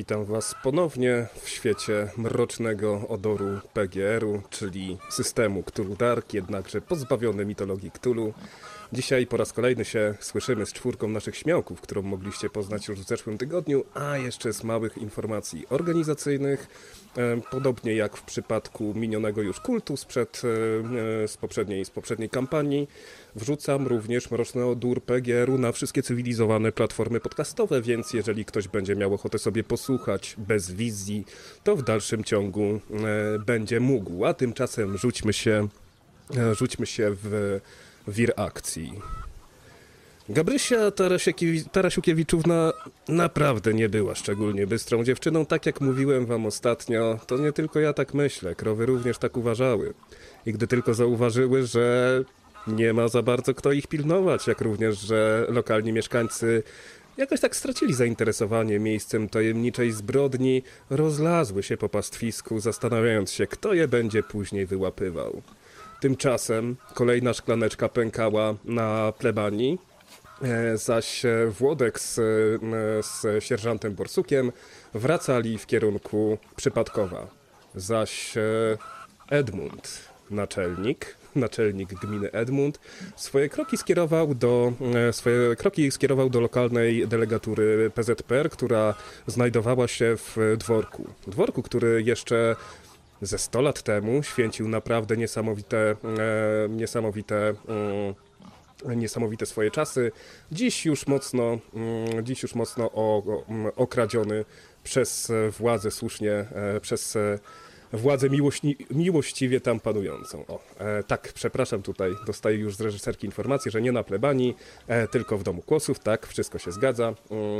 Witam Was ponownie w świecie mrocznego odoru PGR-u, czyli systemu Cthulhu Dark, jednakże pozbawiony mitologii Cthulhu. Dzisiaj po raz kolejny się słyszymy z czwórką naszych śmiałków, którą mogliście poznać już w zeszłym tygodniu, a jeszcze z małych informacji organizacyjnych. E, podobnie jak w przypadku minionego już kultu sprzed, e, z, poprzedniej, z poprzedniej kampanii, wrzucam również Mroczny Odór PGR-u na wszystkie cywilizowane platformy podcastowe, więc jeżeli ktoś będzie miał ochotę sobie posłuchać bez wizji, to w dalszym ciągu e, będzie mógł. A tymczasem rzućmy się, rzućmy się w wir akcji. Gabrysia Tarasiukiewiczówna naprawdę nie była szczególnie bystrą dziewczyną, tak jak mówiłem wam ostatnio. To nie tylko ja tak myślę, krowy również tak uważały. I gdy tylko zauważyły, że nie ma za bardzo kto ich pilnować, jak również, że lokalni mieszkańcy jakoś tak stracili zainteresowanie miejscem tajemniczej zbrodni, rozlazły się po pastwisku, zastanawiając się, kto je będzie później wyłapywał. Tymczasem kolejna szklaneczka pękała na plebanii, e, zaś Włodek z, e, z sierżantem Borsukiem wracali w kierunku Przypadkowa. Zaś e, Edmund, naczelnik, naczelnik gminy Edmund, swoje kroki skierował do, swoje kroki skierował do lokalnej delegatury PZPR, która znajdowała się w dworku. Dworku, który jeszcze ze 100 lat temu święcił naprawdę niesamowite, e, niesamowite mm, niesamowite swoje czasy. Dziś już mocno, mm, dziś już mocno mm, okradziony przez władzę słusznie, e, przez władzę miłośni, miłościwie tam panującą. O, e, tak, przepraszam, tutaj dostaję już z reżyserki informację, że nie na plebanii, e, tylko w Domu Kłosów, tak, wszystko się zgadza.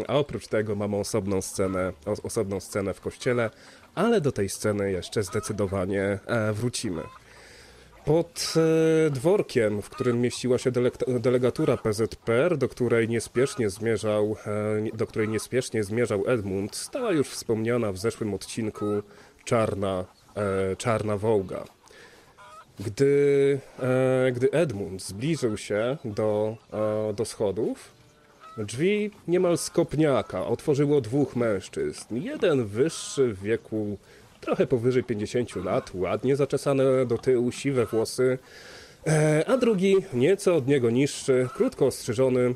A oprócz tego mamy osobną scenę, osobną scenę w kościele, ale do tej sceny jeszcze zdecydowanie e, wrócimy. Pod e, dworkiem, w którym mieściła się delegatura PZPR, do której niespiesznie zmierzał, e, do której niespiesznie zmierzał Edmund, stała już wspomniana w zeszłym odcinku czarna, czarna wołga. Gdy, gdy Edmund zbliżył się do, do schodów, Drzwi niemal z kopniaka otworzyło dwóch mężczyzn. Jeden wyższy w wieku trochę powyżej 50 lat, ładnie zaczesane do tyłu, siwe włosy, e, a drugi nieco od niego niższy, krótko ostrzyżony,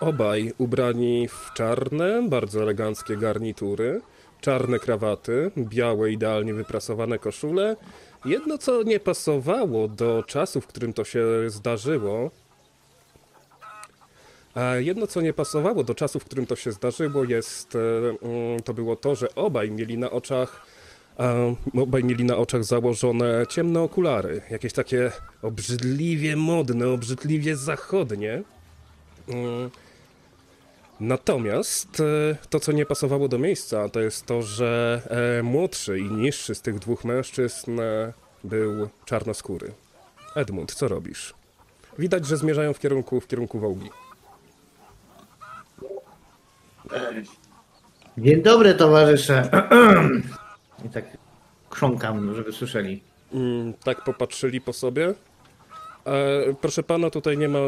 obaj ubrani w czarne, bardzo eleganckie garnitury, czarne krawaty, białe, idealnie wyprasowane koszule. Jedno, co nie pasowało do czasu, w którym to się zdarzyło, Jedno, co nie pasowało do czasu, w którym to się zdarzyło, jest, e, mm, to było to, że obaj mieli na oczach obaj mieli na oczach założone ciemne okulary, jakieś takie obrzydliwie modne, obrzydliwie zachodnie. Mm. Natomiast e, to, co nie pasowało do miejsca, to jest to, że e, młodszy i niższy z tych dwóch mężczyzn był czarnoskóry. Edmund, co robisz? Widać, że zmierzają w kierunku, w kierunku Wołgi. Dzień dobry, towarzysze. I tak krząkam, żeby słyszeli. Mm, tak popatrzyli po sobie. E, proszę pana, tutaj nie ma,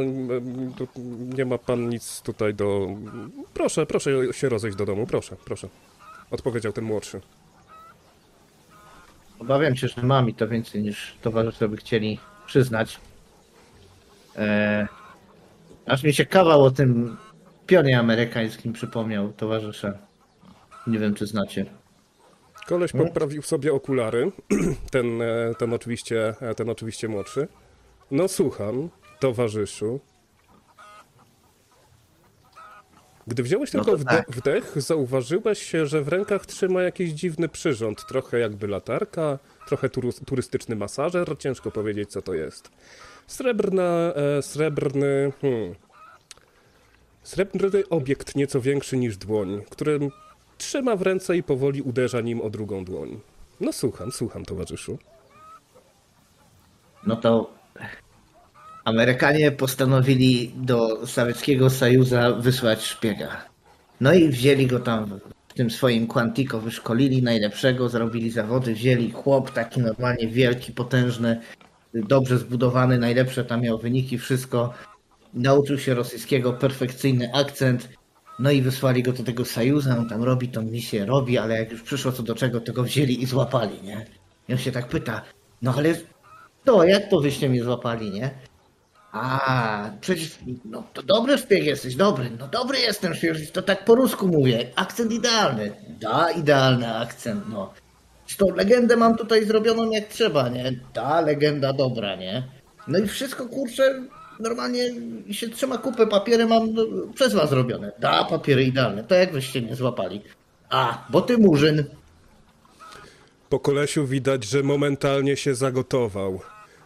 nie ma pan nic tutaj do... Proszę, proszę się rozejść do domu, proszę, proszę. Odpowiedział ten młodszy. Obawiam się, że mam i to więcej niż towarzysze by chcieli przyznać. E, aż mi się kawał o tym pionie amerykańskim przypomniał towarzysze. Nie wiem, czy znacie. Koleś hmm? poprawił sobie okulary, ten, e, ten, oczywiście, e, ten oczywiście młodszy. No słucham, towarzyszu. Gdy wziąłeś no tylko tak. wdech, zauważyłeś, że w rękach trzyma jakiś dziwny przyrząd, trochę jakby latarka, trochę turystyczny masażer, ciężko powiedzieć co to jest. Srebrna, e, srebrny, hmm, Srebrny obiekt nieco większy niż dłoń, którym trzyma w ręce i powoli uderza nim o drugą dłoń. No słucham, słucham, towarzyszu. No to Amerykanie postanowili do Sowieckiego Sojuza wysłać szpiega. No i wzięli go tam w tym swoim Quantico, wyszkolili najlepszego, zrobili zawody, wzięli chłop taki normalnie wielki, potężny, dobrze zbudowany, najlepsze tam miał wyniki, wszystko nauczył się rosyjskiego, perfekcyjny akcent No i wysłali go do tego Sajuza, on tam robi tą misję, robi, ale jak już przyszło co do czego, to go wzięli i złapali, nie? I on się tak pyta, no ale to, jak to wyście mnie złapali, nie? A, przecież, no to dobry szpieg jesteś, dobry, no dobry jestem szpieg, to tak po rusku mówię, akcent idealny. Da, idealny akcent, no. Tą legendę mam tutaj zrobioną jak trzeba, nie? Ta legenda dobra, nie? No i wszystko, kurczę, normalnie się trzyma kupę papiery mam no, przez was zrobione. Da, papiery idealne, to jak wyście mnie złapali? A, bo ty murzyn. Po kolesiu widać, że momentalnie się zagotował.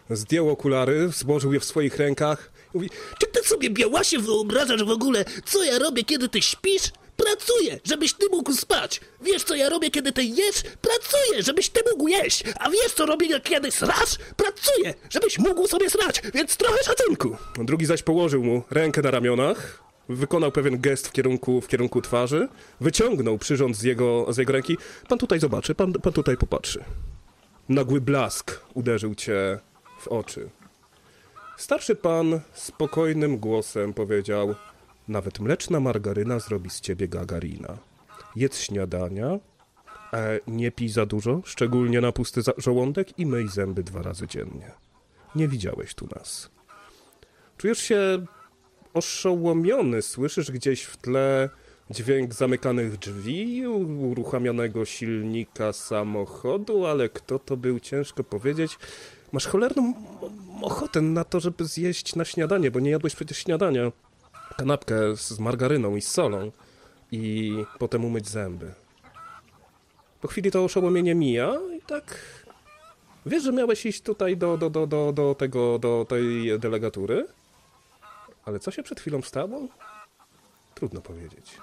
Zdjął okulary, złożył je w swoich rękach. Mówi, Czy ty sobie, Białasie, wyobrażasz w ogóle, co ja robię, kiedy ty śpisz? Pracuję, żebyś ty mógł spać. Wiesz, co ja robię, kiedy ty jesz? Pracuję, żebyś ty mógł jeść. A wiesz, co robię, kiedy srasz? Pracuję, żebyś mógł sobie srać, więc trochę szacunku. Drugi zaś położył mu rękę na ramionach, wykonał pewien gest w kierunku, w kierunku twarzy, wyciągnął przyrząd z jego, z jego ręki. Pan tutaj zobaczy, pan, pan tutaj popatrzy. Nagły blask uderzył cię w oczy. Starszy pan spokojnym głosem powiedział: Nawet mleczna margaryna zrobi z ciebie gagarina. Jedz śniadania, e, nie pij za dużo, szczególnie na pusty żołądek i myj zęby dwa razy dziennie. Nie widziałeś tu nas. Czujesz się oszołomiony, słyszysz gdzieś w tle dźwięk zamykanych drzwi, uruchamianego silnika samochodu, ale kto to był, ciężko powiedzieć. Masz cholerną ochotę na to, żeby zjeść na śniadanie, bo nie jadłeś przecież śniadania. Kanapkę z margaryną i z solą i potem umyć zęby. Po chwili to oszołomienie mija i tak... Wiesz, że miałeś iść tutaj do, do, do, do, do tego, do tej delegatury? Ale co się przed chwilą stało? Trudno powiedzieć.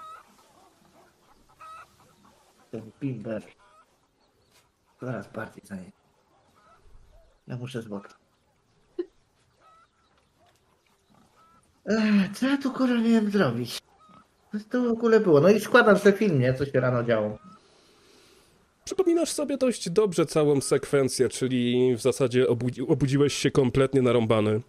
Ten bimber. Coraz bardziej za. Ja muszę z. Co ja tu kurwa miałem zrobić? Co to w ogóle było? No i składam sobie film, nie? Co się rano działo. Przypominasz sobie dość dobrze całą sekwencję, czyli w zasadzie obudzi, obudziłeś się kompletnie narąbany.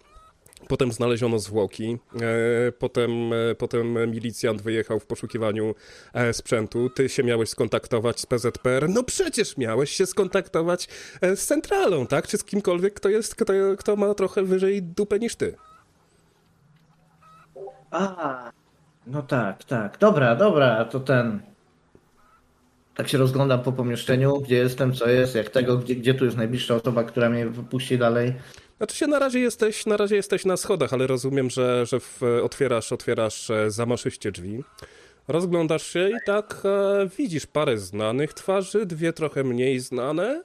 Potem znaleziono zwłoki, e, potem, e, potem milicjant wyjechał w poszukiwaniu e, sprzętu, ty się miałeś skontaktować z PZPR, no przecież miałeś się skontaktować z centralą, tak? Czy z kimkolwiek, kto jest, kto, kto ma trochę wyżej dupę niż ty. A, no tak, tak. Dobra, dobra, to ten. Tak się rozglądam po pomieszczeniu, gdzie jestem, co jest, jak tego, gdzie, gdzie tu jest najbliższa osoba, która mnie wypuści dalej. Znaczy się na razie jesteś, na razie jesteś na schodach, ale rozumiem, że, że w, otwierasz, otwierasz e, zamaszyście drzwi. Rozglądasz się i tak e, widzisz parę znanych twarzy, dwie trochę mniej znane.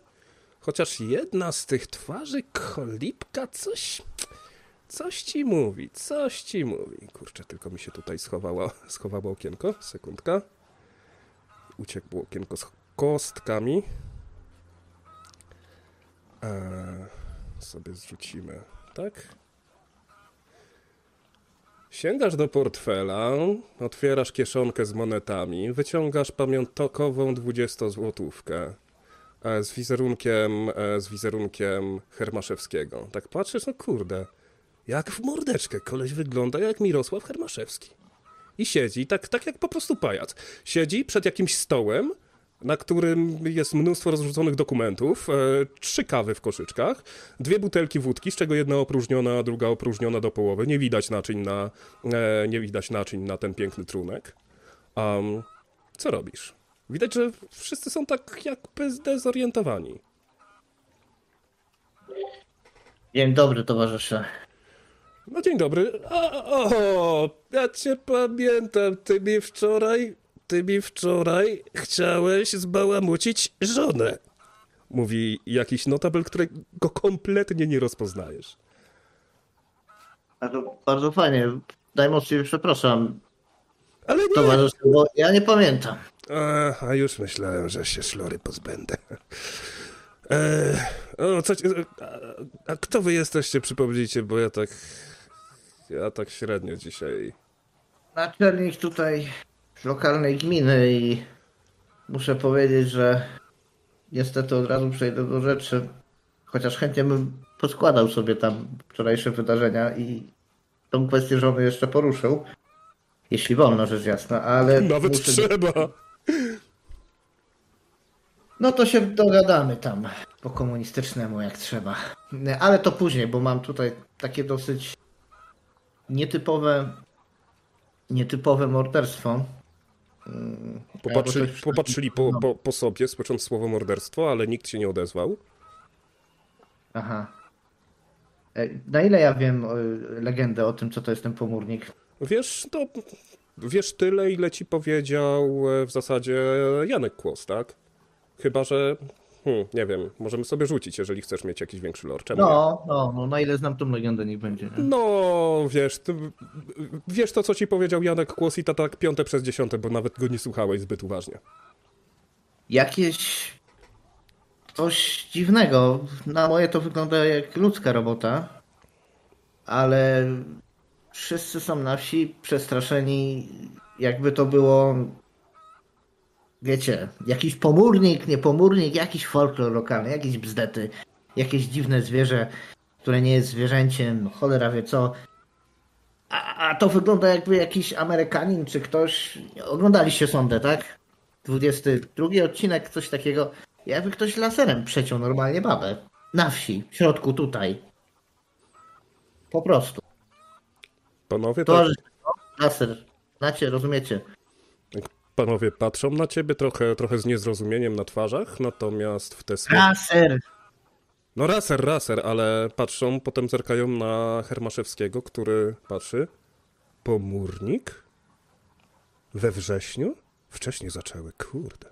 Chociaż jedna z tych twarzy, kolipka, coś, coś ci mówi, coś ci mówi. Kurczę, tylko mi się tutaj schowało, schowało okienko, sekundka. Uciekło okienko z kostkami. Eee, sobie zrzucimy, tak? Sięgasz do portfela, otwierasz kieszonkę z monetami, wyciągasz pamiątkową 20-złotówkę e, z wizerunkiem, e, z wizerunkiem Hermaszewskiego. Tak patrzysz, no kurde, jak w mordeczkę, koleś wygląda jak Mirosław Hermaszewski. I siedzi, tak, tak jak po prostu pajac. Siedzi przed jakimś stołem, na którym jest mnóstwo rozrzuconych dokumentów, e, trzy kawy w koszyczkach, dwie butelki wódki, z czego jedna opróżniona, druga opróżniona do połowy. Nie widać naczyń na, e, nie widać naczyń na ten piękny trunek. Um, co robisz? Widać, że wszyscy są tak jakby zdezorientowani. Dzień dobry, towarzysze. No dzień dobry. O, o, ja cię pamiętam. Ty mi wczoraj, ty mi wczoraj chciałeś zbałamucić żonę. Mówi jakiś notabel, którego kompletnie nie rozpoznajesz. Bardzo, bardzo fajnie. Najmocniej przepraszam, Ale nie. towarzysze, bo ja nie pamiętam. A, a już myślałem, że się szlory pozbędę. E, o, co, a, a kto wy jesteście, przypomnijcie, bo ja tak, ja tak średnio dzisiaj. Naczelnik tutaj lokalnej gminy i muszę powiedzieć, że niestety od razu przejdę do rzeczy. Chociaż chętnie bym poskładał sobie tam wczorajsze wydarzenia i tą kwestię żony jeszcze poruszył. Jeśli wolno, rzecz jasna, ale. Nawet muszę- trzeba. No to się dogadamy tam po komunistycznemu jak trzeba. Ale to później, bo mam tutaj takie dosyć nietypowe nietypowe morderstwo. Mm, Popatrzyli, po, no. po, po sobie, słysząc słowo morderstwo, ale nikt się nie odezwał. Aha. E, Na ile ja wiem o, legendę o tym, co to jest ten pomórnik? Wiesz, to wiesz tyle, ile ci powiedział e, w zasadzie Janek Kłos, tak? Chyba, że hmm, nie wiem, możemy sobie rzucić, jeżeli chcesz mieć jakiś większy lore. Czemu nie? No, no, no, na ile znam tą legendę, niech będzie. Nie? No, wiesz, ty, wiesz to, co ci powiedział Janek Kłos i to tak piąte przez dziesiąte, bo nawet go nie słuchałeś zbyt uważnie. Jakieś coś dziwnego. Na moje to wygląda jak ludzka robota, ale wszyscy są na wsi przestraszeni, jakby to było, wiecie, jakiś pomórnik, nie pomórnik, jakiś folklor lokalny, jakieś bzdety, jakieś dziwne zwierzę, które nie jest zwierzęciem, cholera wie co. A, a to wygląda jakby jakiś Amerykanin czy ktoś. Oglądaliście sondę, tak? 22 odcinek, coś takiego. Jakby ktoś laserem przeciął normalnie babę. Na wsi, w środku tutaj. Po prostu. Panowie, To tak, laser. Znacie, rozumiecie? Panowie patrzą na ciebie trochę, trochę z niezrozumieniem na twarzach, natomiast w te słowa... Laser! No raser, raser, ale patrzą, potem zerkają na Hermaszewskiego, który patrzy. Pomórnik? We wrześniu? Wcześniej zaczęły, kurde.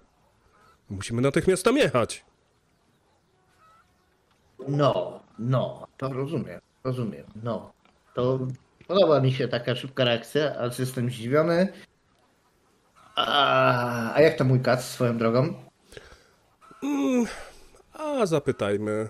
Musimy natychmiast tam jechać. No, no, to rozumiem, rozumiem, no. To podoba mi się taka szybka reakcja, ale jestem zdziwiony. A, jak to mój kat swoją drogą? A zapytajmy.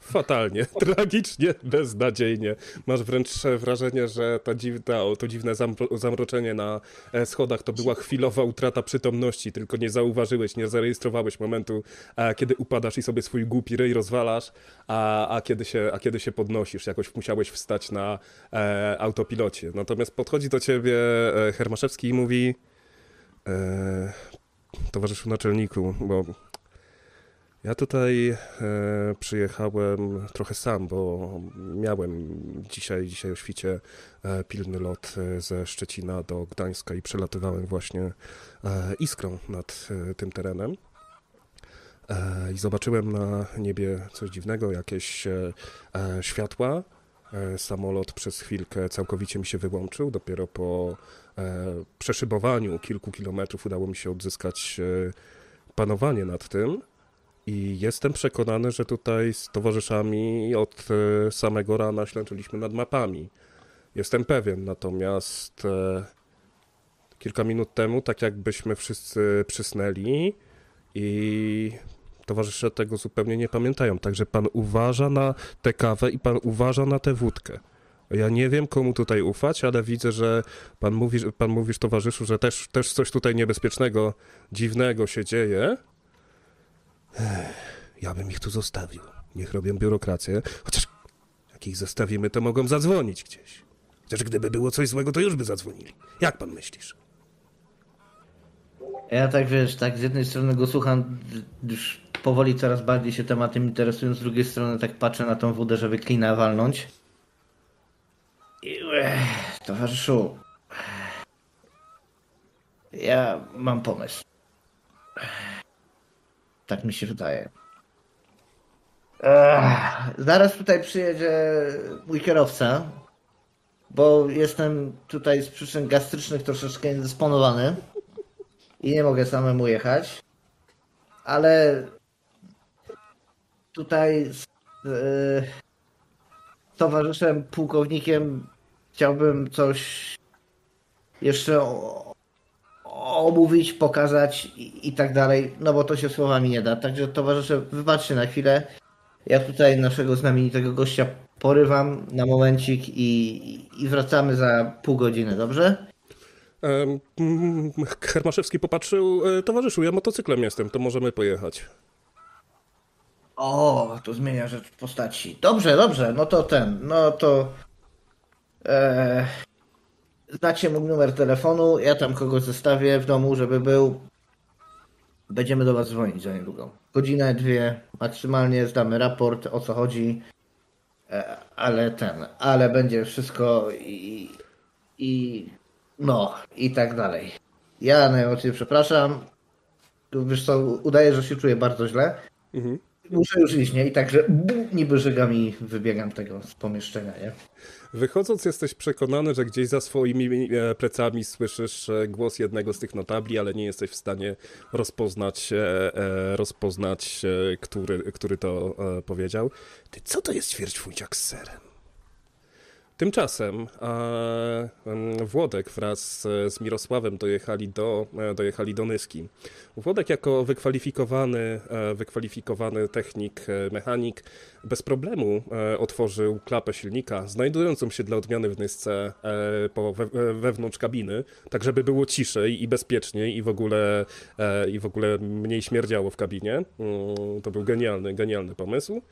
Fatalnie, tragicznie, beznadziejnie. Masz wręcz wrażenie, że ta dziwna, to dziwne zamro- zamroczenie na e, schodach to była chwilowa utrata przytomności, tylko nie zauważyłeś, nie zarejestrowałeś momentu, a, kiedy upadasz i sobie swój głupi ryj rozwalasz, a, a, kiedy, się, a kiedy się podnosisz. Jakoś musiałeś wstać na e, autopilocie. Natomiast podchodzi do ciebie e, Hermaszewski i mówi e, towarzyszu naczelniku, bo ja tutaj e, przyjechałem trochę sam, bo miałem dzisiaj, dzisiaj o świcie e, pilny lot e, ze Szczecina do Gdańska i przelatywałem właśnie e, iskrą nad e, tym terenem. E, I zobaczyłem na niebie coś dziwnego, jakieś światła. Samolot przez chwilkę całkowicie mi się wyłączył. Dopiero po przeszybowaniu kilku kilometrów udało mi się odzyskać e, panowanie nad tym. I jestem przekonany, że tutaj z towarzyszami od e, samego rana ślęczyliśmy nad mapami. Jestem pewien, natomiast e, kilka minut temu, tak jakbyśmy wszyscy przysnęli i towarzysze tego zupełnie nie pamiętają. Także pan uważa na tę kawę i pan uważa na tę wódkę. Ja nie wiem, komu tutaj ufać, ale widzę, że pan mówi, pan mówisz towarzyszu, że też, też coś tutaj niebezpiecznego, dziwnego się dzieje. Ja bym ich tu zostawił. Niech robią biurokrację. Chociaż jak ich zostawimy, to mogą zadzwonić gdzieś. Chociaż gdyby było coś złego, to już by zadzwonili. Jak pan myślisz? Ja tak wiesz, tak z jednej strony go słucham, już powoli coraz bardziej się tematem interesuję, z drugiej strony tak patrzę na tą wódę, żeby klina walnąć. Towarzyszu, ja mam pomysł. Tak mi się wydaje. Zaraz tutaj przyjedzie mój kierowca, bo jestem tutaj z przyczyn gastrycznych troszeczkę niedysponowany i nie mogę samemu jechać, ale tutaj z e, towarzyszem pułkownikiem chciałbym coś jeszcze omówić, pokazać i, i tak dalej, no bo to się słowami nie da. Także towarzysze, wybaczcie na chwilę. Ja tutaj naszego znamienitego gościa porywam na momencik i, i wracamy za pół godziny, dobrze? Mm, Hermaszewski popatrzył, e, towarzyszu, ja motocyklem jestem, to możemy pojechać. O, to zmienia rzecz postaci. Dobrze, dobrze, no to ten, no to. E, Znacie mój numer telefonu, ja tam kogoś zostawię w domu, żeby był. Będziemy do was dzwonić za niedługo. Godzinę, dwie, maksymalnie zdamy raport, o co chodzi. E, Ale ten, ale będzie wszystko i, i no, i tak dalej. Ja najmocniej przepraszam. Wiesz co, udaje, że się czuję bardzo źle. Muszę już iść, nie? I także niby żygami wybiegam tego z pomieszczenia, nie? Wychodząc, jesteś przekonany, że gdzieś za swoimi e, plecami słyszysz e, głos jednego z tych notabli, ale nie jesteś w stanie rozpoznać, e, rozpoznać który, który to powiedział. Ty, co to jest ćwierćfunciak z serem? Tymczasem em, Włodek wraz z Mirosławem dojechali do, e, dojechali do Nyski. Włodek jako wykwalifikowany, e, wykwalifikowany technik, e, mechanik bez problemu otworzył klapę silnika, znajdującą się dla odmiany w Nysce po we, wewnątrz kabiny, tak żeby było ciszej i bezpieczniej i w ogóle, i w ogóle mniej śmierdziało w kabinie. Mm, To był genialny, genialny pomysł.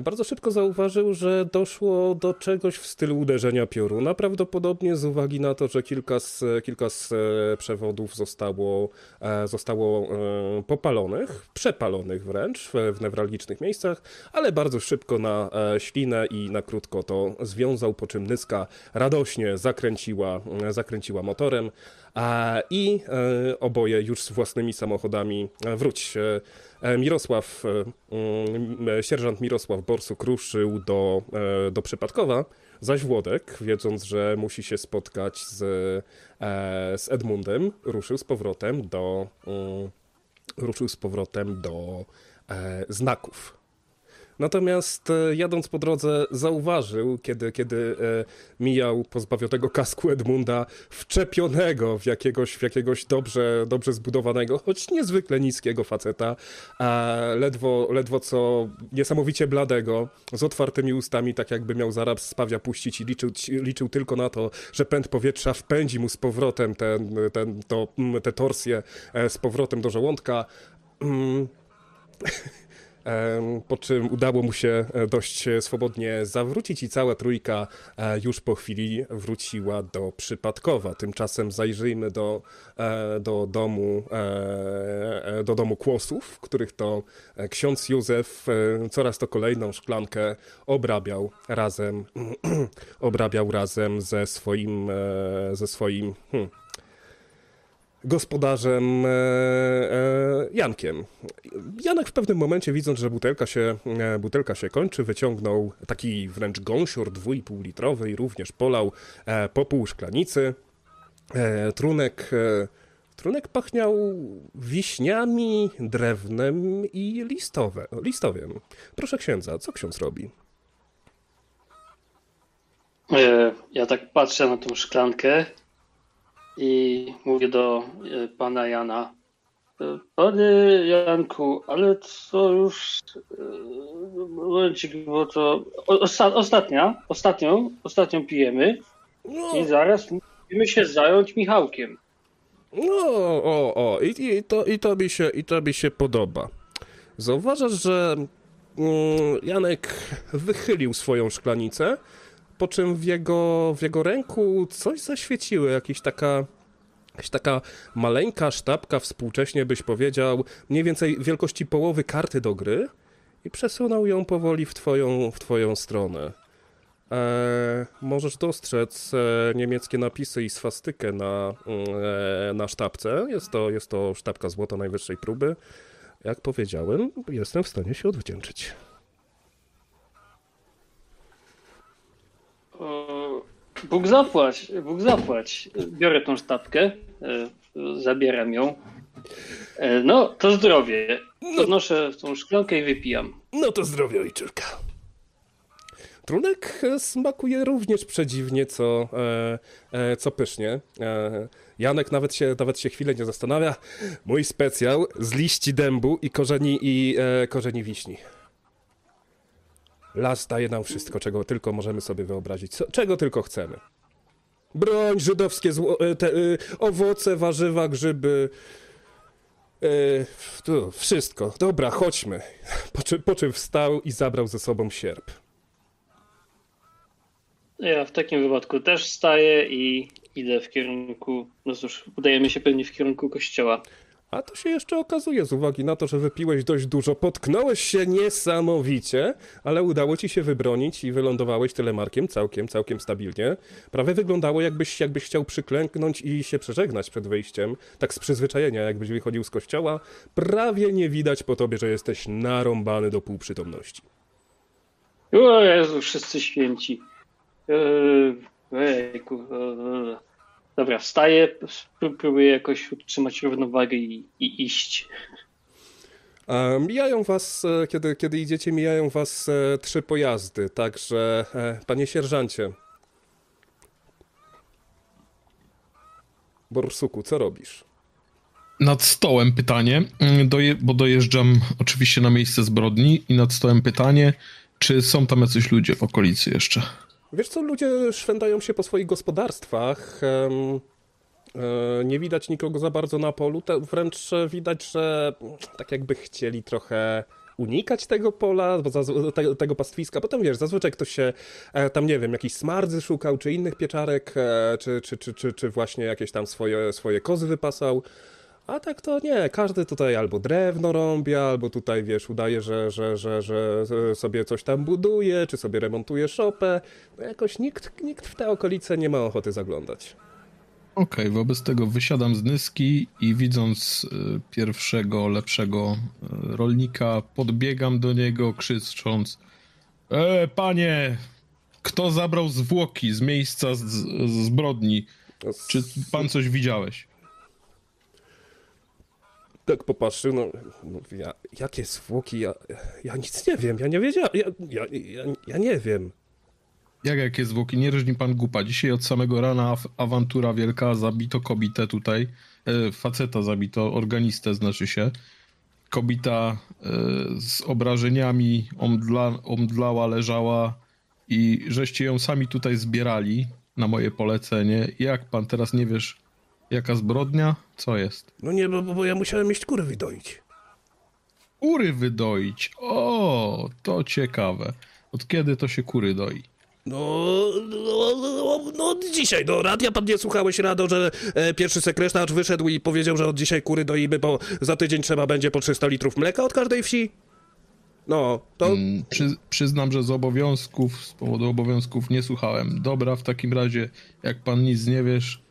Bardzo szybko zauważył, że doszło do czegoś w stylu uderzenia pioruna, prawdopodobnie z uwagi na to, że kilka z, kilka z e, przewodów zostało, e, zostało e, popalonych, przepalonych wręcz w, newralgicznych miejscach, ale bardzo szybko na ślinę i na krótko to związał, po czym Nyska radośnie zakręciła, zakręciła motorem i e, oboje już z własnymi samochodami e, wróć. E, Mirosław, mm, sierżant Mirosław Borsuk ruszył do, do Przypadkowa, zaś Włodek, wiedząc, że musi się spotkać z, z Edmundem, ruszył z powrotem do, mm, ruszył z powrotem do znaków. Natomiast e, jadąc po drodze zauważył, kiedy, kiedy e, mijał pozbawionego kasku Edmunda, wczepionego w jakiegoś, w jakiegoś dobrze, dobrze zbudowanego, choć niezwykle niskiego faceta, a ledwo, ledwo co niesamowicie bladego, z otwartymi ustami, tak jakby miał zaraz spawia puścić i liczył, liczył tylko na to, że pęd powietrza wpędzi mu z powrotem ten, ten, to, mm, te torsje e, z powrotem do żołądka. Po czym udało mu się e, dość e, swobodnie zawrócić i cała trójka e, już po chwili wróciła do Przypadkowa. Tymczasem zajrzyjmy do, do domu do domu Kłosów, których to ksiądz Józef coraz to kolejną szklankę obrabiał razem obrabiał razem ze swoim ze swoim hmm, gospodarzem e, e, Jankiem. Janek w pewnym momencie, widząc, że butelka się, e, butelka się kończy, wyciągnął taki wręcz gąsior dwójpół litrowy i również polał po pół szklanicy. Trunek, trunek pachniał wiśniami, drewnem i listowe, listowiem. Proszę księdza, co ksiądz robi? Ja tak patrzę na tą szklankę i mówię do e, pana Jana. e, Panie Janku, ale to już e, momencik, bo to osta, ostatnia, ostatnią, ostatnią pijemy No, i zaraz musimy się zająć Michałkiem. No, o, o, i, i, to, i, to mi się, i to mi się podoba. Zauważasz, że mm, Janek wychylił swoją szklanicę, po czym w jego, w jego ręku coś zaświeciło, jakaś taka, jakaś taka maleńka sztabka, współcześnie byś powiedział, mniej więcej wielkości połowy karty do gry i przesunął ją powoli w twoją, w twoją stronę. E, możesz dostrzec e, niemieckie napisy i swastykę na, e, na sztabce. Jest to, jest to sztabka złota najwyższej próby. Jak powiedziałem, jestem w stanie się odwdzięczyć. Bóg zapłać, Bóg zapłać. Biorę tą sztabkę, e, zabieram ją. E, No, to zdrowie. Podnoszę tą szklankę i wypijam. No to zdrowie, ojczylka. Trunek e, smakuje również przedziwnie, co, e, e, co pysznie. E, Janek nawet się, nawet się chwilę nie zastanawia. Mój specjał z liści dębu i korzeni, i, e, korzeni wiśni. Las daje nam wszystko, czego tylko możemy sobie wyobrazić. Co, czego tylko chcemy. Broń, żydowskie zło, e, te, e, owoce, warzywa, grzyby. E, tu, wszystko. Dobra, chodźmy. Po czym, po czym wstał i zabrał ze sobą sierp. Ja w takim wypadku też wstaję i idę w kierunku, no cóż, udajemy się pewnie w kierunku kościoła. A to się jeszcze okazuje, z uwagi na to, że wypiłeś dość dużo, potknąłeś się niesamowicie, ale udało ci się wybronić i wylądowałeś telemarkiem całkiem, całkiem stabilnie. Prawie wyglądało jakbyś, jakbyś chciał przyklęknąć i się przeżegnać przed wyjściem, tak z przyzwyczajenia, jakbyś wychodził z kościoła. Prawie nie widać po tobie, że jesteś narąbany do półprzytomności. O Jezu, wszyscy święci. Eee, Ejku. eee. Dobra, wstaję, próbuję jakoś utrzymać równowagę i, i iść. E, Mijają was, e, kiedy, kiedy idziecie, mijają was e, trzy pojazdy, także panie sierżancie. Borsuku, co robisz? Nad stołem pytanie, mm, doje, bo dojeżdżam oczywiście na miejsce zbrodni i nad stołem pytanie, czy są tam jacyś ludzie w okolicy jeszcze? Wiesz co, ludzie szwędają się po swoich gospodarstwach. e, nie widać nikogo za bardzo na polu. Wręcz widać, że tak jakby chcieli trochę unikać tego pola, tego, pastwiska. Potem wiesz, zazwyczaj ktoś się e, tam, nie wiem, jakiś smardzy szukał, czy innych pieczarek, e, czy, czy, czy, czy właśnie jakieś tam swoje, swoje kozy wypasał. A tak to nie, każdy tutaj albo drewno rąbi, albo tutaj, wiesz, udaje, że, że, że, że sobie coś tam buduje, czy sobie remontuje szopę. No jakoś nikt, nikt w te okolice nie ma ochoty zaglądać. Okej, wobec tego wysiadam z Nyski i widząc y, pierwszego, lepszego y, rolnika, podbiegam do niego krzycząc E, panie, kto zabrał zwłoki z miejsca z, z zbrodni? No, Czy pan coś widziałeś? Tak popatrzył, no, no ja, jakie zwłoki, ja, ja nic nie wiem, ja nie wiedziałem, ja, ja, ja, ja nie wiem. Jak jakie zwłoki? Nie rżni pan gupa. Dzisiaj od samego rana awantura wielka, zabito kobietę tutaj. E, faceta zabito, organistę znaczy się. Kobita e, z obrażeniami omdla, omdlała, leżała i żeście ją sami tutaj zbierali na moje polecenie. Jak pan teraz nie wiesz, jaka zbrodnia? Co jest? No nie, bo, bo ja musiałem iść kury wydoić. Kury wydoić. O, to ciekawe. Od kiedy to się kury doi? No, no, no, no od dzisiaj do radia pan nie słuchałeś rado, że e, pierwszy sekretarz wyszedł i powiedział, że od dzisiaj kury doimy, bo za tydzień trzeba będzie po 300 litrów mleka od każdej wsi? No, to Mm, Przy, przyznam, że z obowiązków, z powodu obowiązków nie słuchałem. Dobra, w takim razie, jak pan nic nie wiesz,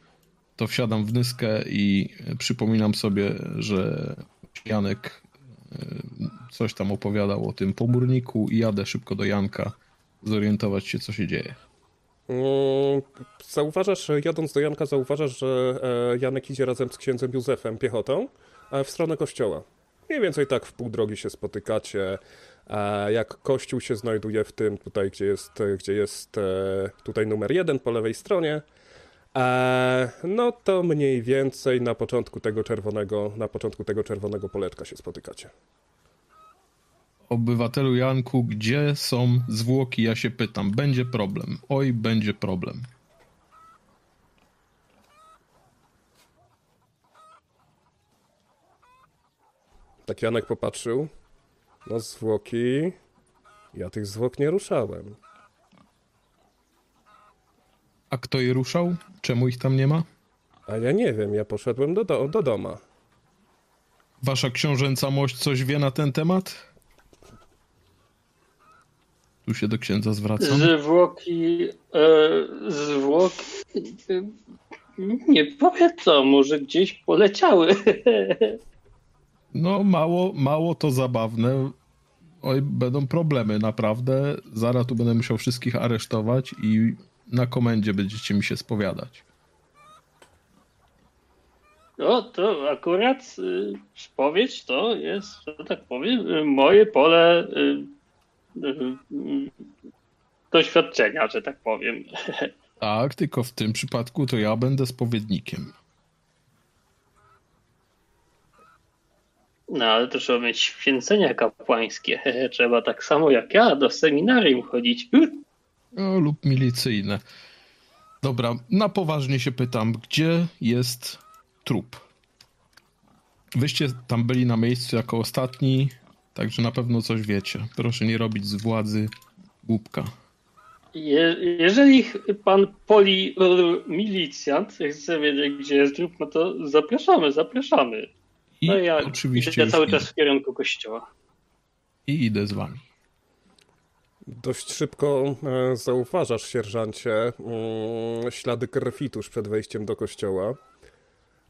to wsiadam w nyskę i przypominam sobie, że Janek e, coś tam opowiadał o tym pomórniku i jadę szybko do Janka zorientować się, co się dzieje. Mm, Zauważasz, jadąc do Janka, zauważasz, że e, Janek idzie razem z księdzem Józefem piechotą e, w stronę kościoła. Mniej więcej tak w pół drogi się spotykacie. Jak kościół się znajduje w tym tutaj, gdzie jest, gdzie jest tutaj numer jeden po lewej stronie, no to mniej więcej na początku tego czerwonego, na początku tego czerwonego poleczka się spotykacie. Obywatelu Janku, gdzie są zwłoki? Ja się pytam. Będzie problem. Oj, będzie problem. Tak Janek popatrzył. No zwłoki. Ja tych zwłok nie ruszałem. A kto je ruszał? Czemu ich tam nie ma? A ja nie wiem, ja poszedłem do, do, do doma. Wasza książęca mość coś wie na ten temat? Tu się do księdza zwracam. Zwłoki, e, zwłoki, e, nie powiem co, może gdzieś poleciały. No, mało, mało to zabawne. Oj, będą problemy, naprawdę. Zaraz tu będę musiał wszystkich aresztować i na komendzie będziecie mi się spowiadać. No to akurat y, spowiedź to jest, że tak powiem, y, moje pole y, y, y, doświadczenia, że tak powiem. Tak, tylko w tym przypadku to ja będę spowiednikiem. No ale to trzeba mieć święcenia kapłańskie. Trzeba tak samo jak ja do seminarium chodzić. No, lub milicyjne. Dobra, na poważnie się pytam, gdzie jest trup? Wyście tam byli na miejscu jako ostatni, także na pewno coś wiecie. Proszę nie robić z władzy głupka. Je, jeżeli pan poli milicjant chce wiedzieć, gdzie jest trup, no to zapraszamy, zapraszamy. I No ja oczywiście idę już cały idę. czas w kierunku kościoła. I idę z wami. Dość szybko e, zauważasz, sierżancie, mm, ślady krwi tuż przed wejściem do kościoła.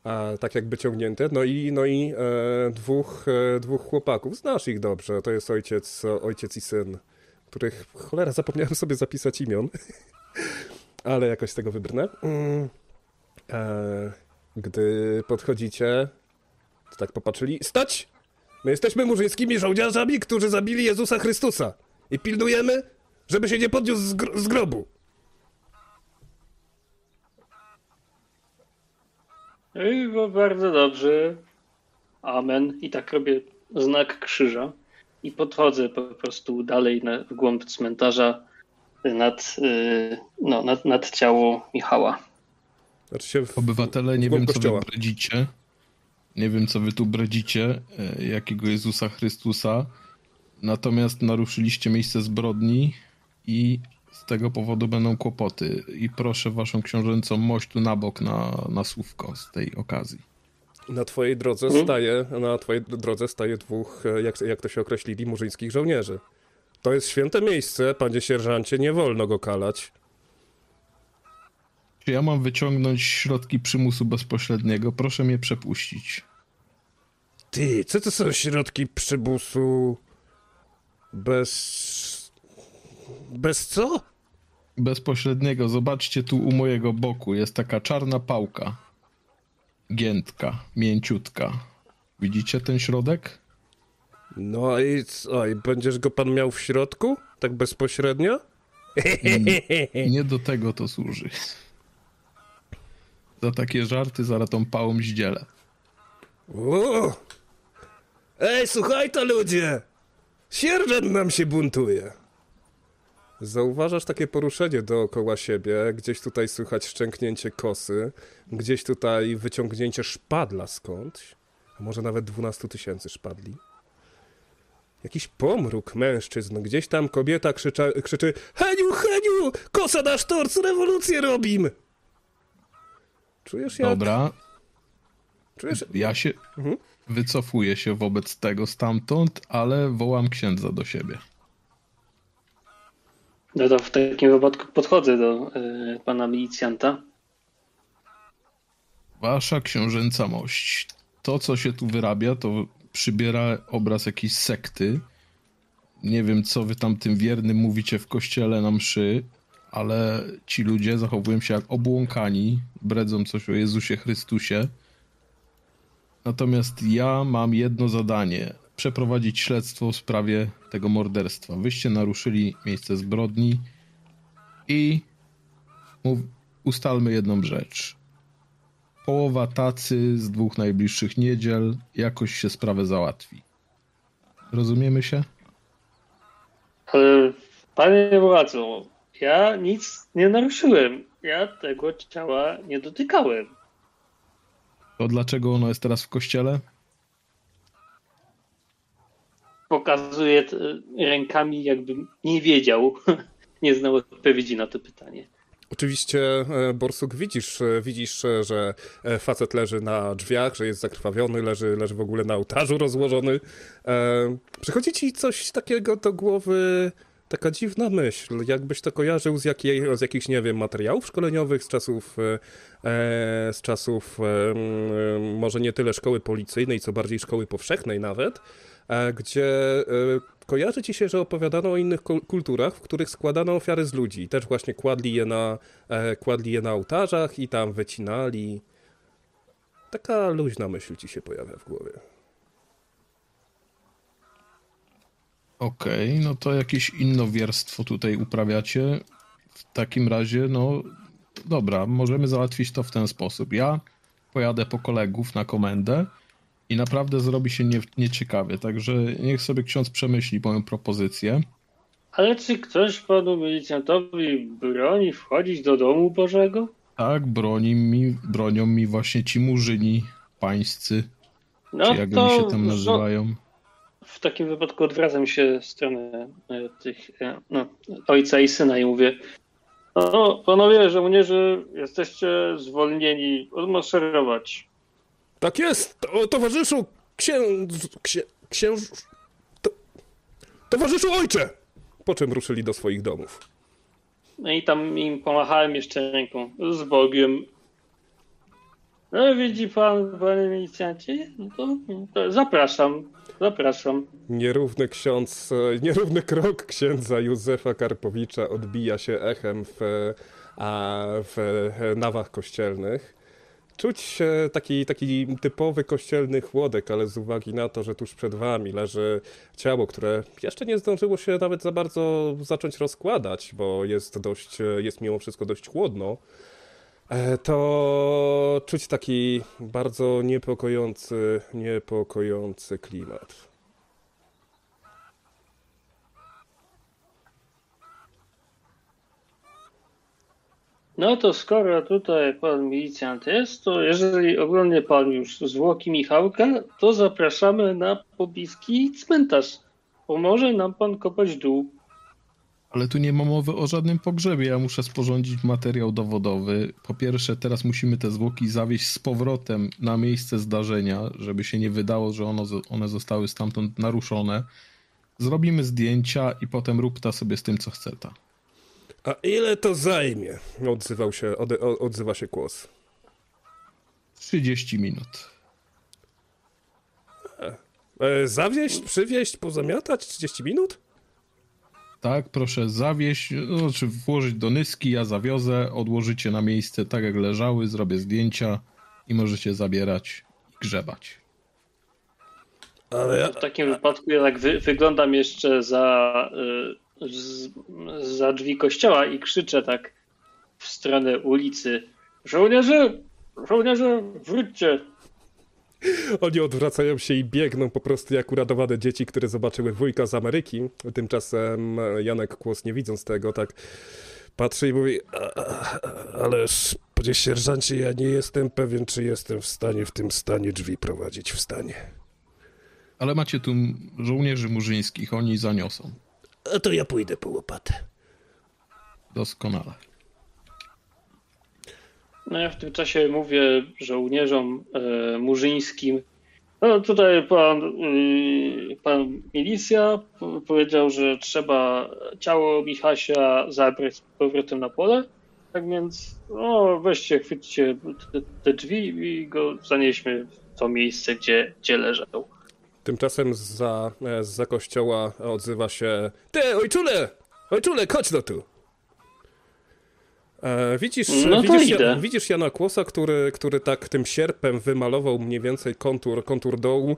A, tak jakby ciągnięte. No i, no i e, dwóch, e, dwóch chłopaków. Znasz ich dobrze. To jest ojciec, ojciec i syn, których cholera zapomniałem sobie zapisać imion. Ale jakoś z tego wybrnę. Mm. E, gdy podchodzicie, to tak popatrzyli. Stać! My jesteśmy murzyńskimi żołnierzami, którzy zabili Jezusa Chrystusa. I pilnujemy, żeby się nie podniósł z, gr- z grobu. I bo bardzo dobrze. Amen. I tak robię znak krzyża. I podchodzę po prostu dalej na, w głąb cmentarza nad, y, no, nad, nad ciało Michała. Znaczy się w, Obywatele, nie wiem co kościoła. wy bredzicie. Nie wiem co wy tu bredzicie, e, jakiego Jezusa Chrystusa. Natomiast naruszyliście miejsce zbrodni i z tego powodu będą kłopoty. I proszę waszą książęcą mość tu na bok na, na słówko z tej okazji. Na twojej drodze Mhm. staje, na twojej drodze staje dwóch, jak, jak to się określili, murzyńskich żołnierzy. To jest święte miejsce, panie sierżancie, nie wolno go kalać. Czy ja mam wyciągnąć środki przymusu bezpośredniego? Proszę mnie przepuścić. Ty, co to są środki przymusu bez... Bez co? Bezpośredniego, zobaczcie tu u mojego boku, jest taka czarna pałka. Giętka, mięciutka. Widzicie ten środek? No i co, i będziesz go pan miał w środku? Tak bezpośrednio? Nie do tego to służy. Za takie żarty zaraz tą pałą zdzielę. Ej, słuchaj to ludzie! Sierżant nam się buntuje. Zauważasz takie poruszenie dookoła siebie, gdzieś tutaj słychać szczęknięcie kosy, gdzieś tutaj wyciągnięcie szpadla skądś, a może nawet 12 tysięcy szpadli. Jakiś pomruk mężczyzn, gdzieś tam kobieta krzycza, krzyczy Heniu, Heniu, kosa na sztorc, rewolucję robim! Czujesz jak... Dobra, Czujesz, ja się Mhm. Wycofuję się wobec tego stamtąd, ale wołam księdza do siebie. No to w takim wypadku podchodzę do y, pana milicjanta. Wasza książęca mość. To, co się tu wyrabia, to przybiera obraz jakiejś sekty. Nie wiem, co wy tam tym wiernym mówicie w kościele na mszy, ale ci ludzie zachowują się jak obłąkani, bredzą coś o Jezusie Chrystusie. Natomiast ja mam jedno zadanie: przeprowadzić śledztwo w sprawie tego morderstwa. Wyście naruszyli miejsce zbrodni i mów, ustalmy jedną rzecz połowa tacy z dwóch najbliższych niedziel jakoś się sprawę załatwi. Rozumiemy się? Ale panie władzo, ja nic nie naruszyłem. Ja tego ciała nie dotykałem. To dlaczego ono jest teraz w kościele? Pokazuję t- rękami, jakbym nie wiedział, nie znał odpowiedzi na to pytanie. Oczywiście, e, Borsuk, widzisz, e, widzisz, e, że facet leży na drzwiach, że jest zakrwawiony, leży, leży w ogóle na ołtarzu rozłożony. Przychodzi ci coś takiego do głowy, taka dziwna myśl, jakbyś to kojarzył z, jakiej, z jakichś, nie wiem, materiałów szkoleniowych, z czasów, e, e, z czasów e, może nie tyle szkoły policyjnej, co bardziej szkoły powszechnej nawet, e, gdzie e, kojarzy ci się, że opowiadano o innych kul- kulturach, w których składano ofiary z ludzi. Też właśnie kładli je na, e, kładli je na ołtarzach i tam wycinali. Taka luźna myśl ci się pojawia w głowie. Okej, no to jakieś innowierstwo tutaj uprawiacie. W takim razie, no dobra, możemy załatwić to w ten sposób. Ja pojadę po kolegów na komendę i naprawdę zrobi się nie, nieciekawie, także niech sobie ksiądz przemyśli moją propozycję. Ale czy ktoś panu milicjantowi broni wchodzić do domu Bożego? Tak, broni mi, bronią mi właśnie ci murzyni pańscy, No czy jak to oni się tam nazywają. W takim wypadku odwracam się w stronę e, tych e, no, ojca i syna i mówię no, panowie żołnierze, jesteście zwolnieni odmaszerować. Tak jest, to, towarzyszu księdz... Księ, księż... To, towarzyszu ojcze! Po czym ruszyli do swoich domów. No i tam im pomachałem jeszcze ręką. Z Bogiem. No widzi pan, panie milicjancie? No to, to zapraszam, zapraszam. Nierówny ksiądz, e, nierówny krok księdza Józefa Karpowicza odbija się echem w, a, w e, nawach kościelnych. Czuć taki, taki typowy kościelny chłodek, ale z uwagi na to, że tuż przed wami leży ciało, które jeszcze nie zdążyło się nawet za bardzo zacząć rozkładać, bo jest dość, e, jest mimo wszystko dość chłodno, to czuć taki bardzo niepokojący, niepokojący klimat. No to skoro tutaj pan milicjant jest, to jeżeli oglądnie pan już zwłoki Michałka, to zapraszamy na pobliski cmentarz. Pomoże nam pan kopać dół. Ale tu nie ma mowy o żadnym pogrzebie. Ja muszę sporządzić materiał dowodowy. Po pierwsze, teraz musimy te zwłoki zawieźć z powrotem na miejsce zdarzenia, żeby się nie wydało, że ono, one zostały stamtąd naruszone. Zrobimy zdjęcia i potem rób ta sobie z tym, co chce ta. A ile to zajmie? Odzywał się, ode, o- odzywa się głos. 30 minut. E, zawieźć, przywieźć, pozamiatać 30 minut? Tak, proszę zawieźć, no, czy włożyć do nyski, ja zawiozę, odłożycie na miejsce tak jak leżały, zrobię zdjęcia i możecie zabierać i grzebać. Ale ja, W takim wypadku ja tak wy, wyglądam jeszcze za, y, z, za drzwi kościoła i krzyczę tak w stronę ulicy. Żołnierze! Żołnierze, wróćcie! Oni odwracają się i biegną po prostu jak uradowane dzieci, które zobaczyły wujka z Ameryki. Tymczasem e, Janek Kłos, nie widząc tego, tak patrzy i mówi "A- a- Ależ, panie sierżancie, ja nie jestem pewien, czy jestem w stanie w tym stanie drzwi prowadzić w stanie. Ale macie tu żołnierzy murzyńskich, oni zaniosą. A to ja pójdę po łopatę. Doskonale. No ja w tym czasie mówię żołnierzom e, murzyńskim. No tutaj pan, y, pan milicja powiedział, że trzeba ciało Michasia zabrać z powrotem na pole. Tak więc no, weźcie, chwyćcie te, te drzwi i go zanieśmy w to miejsce, gdzie, gdzie leżał. Tymczasem za, za kościoła odzywa się Ty, ojczule! Ojczule, chodź no tu! E, widzisz, No widzisz, idę. Widzisz Jana Kłosa, który, który tak tym sierpem wymalował mniej więcej kontur, kontur dołu.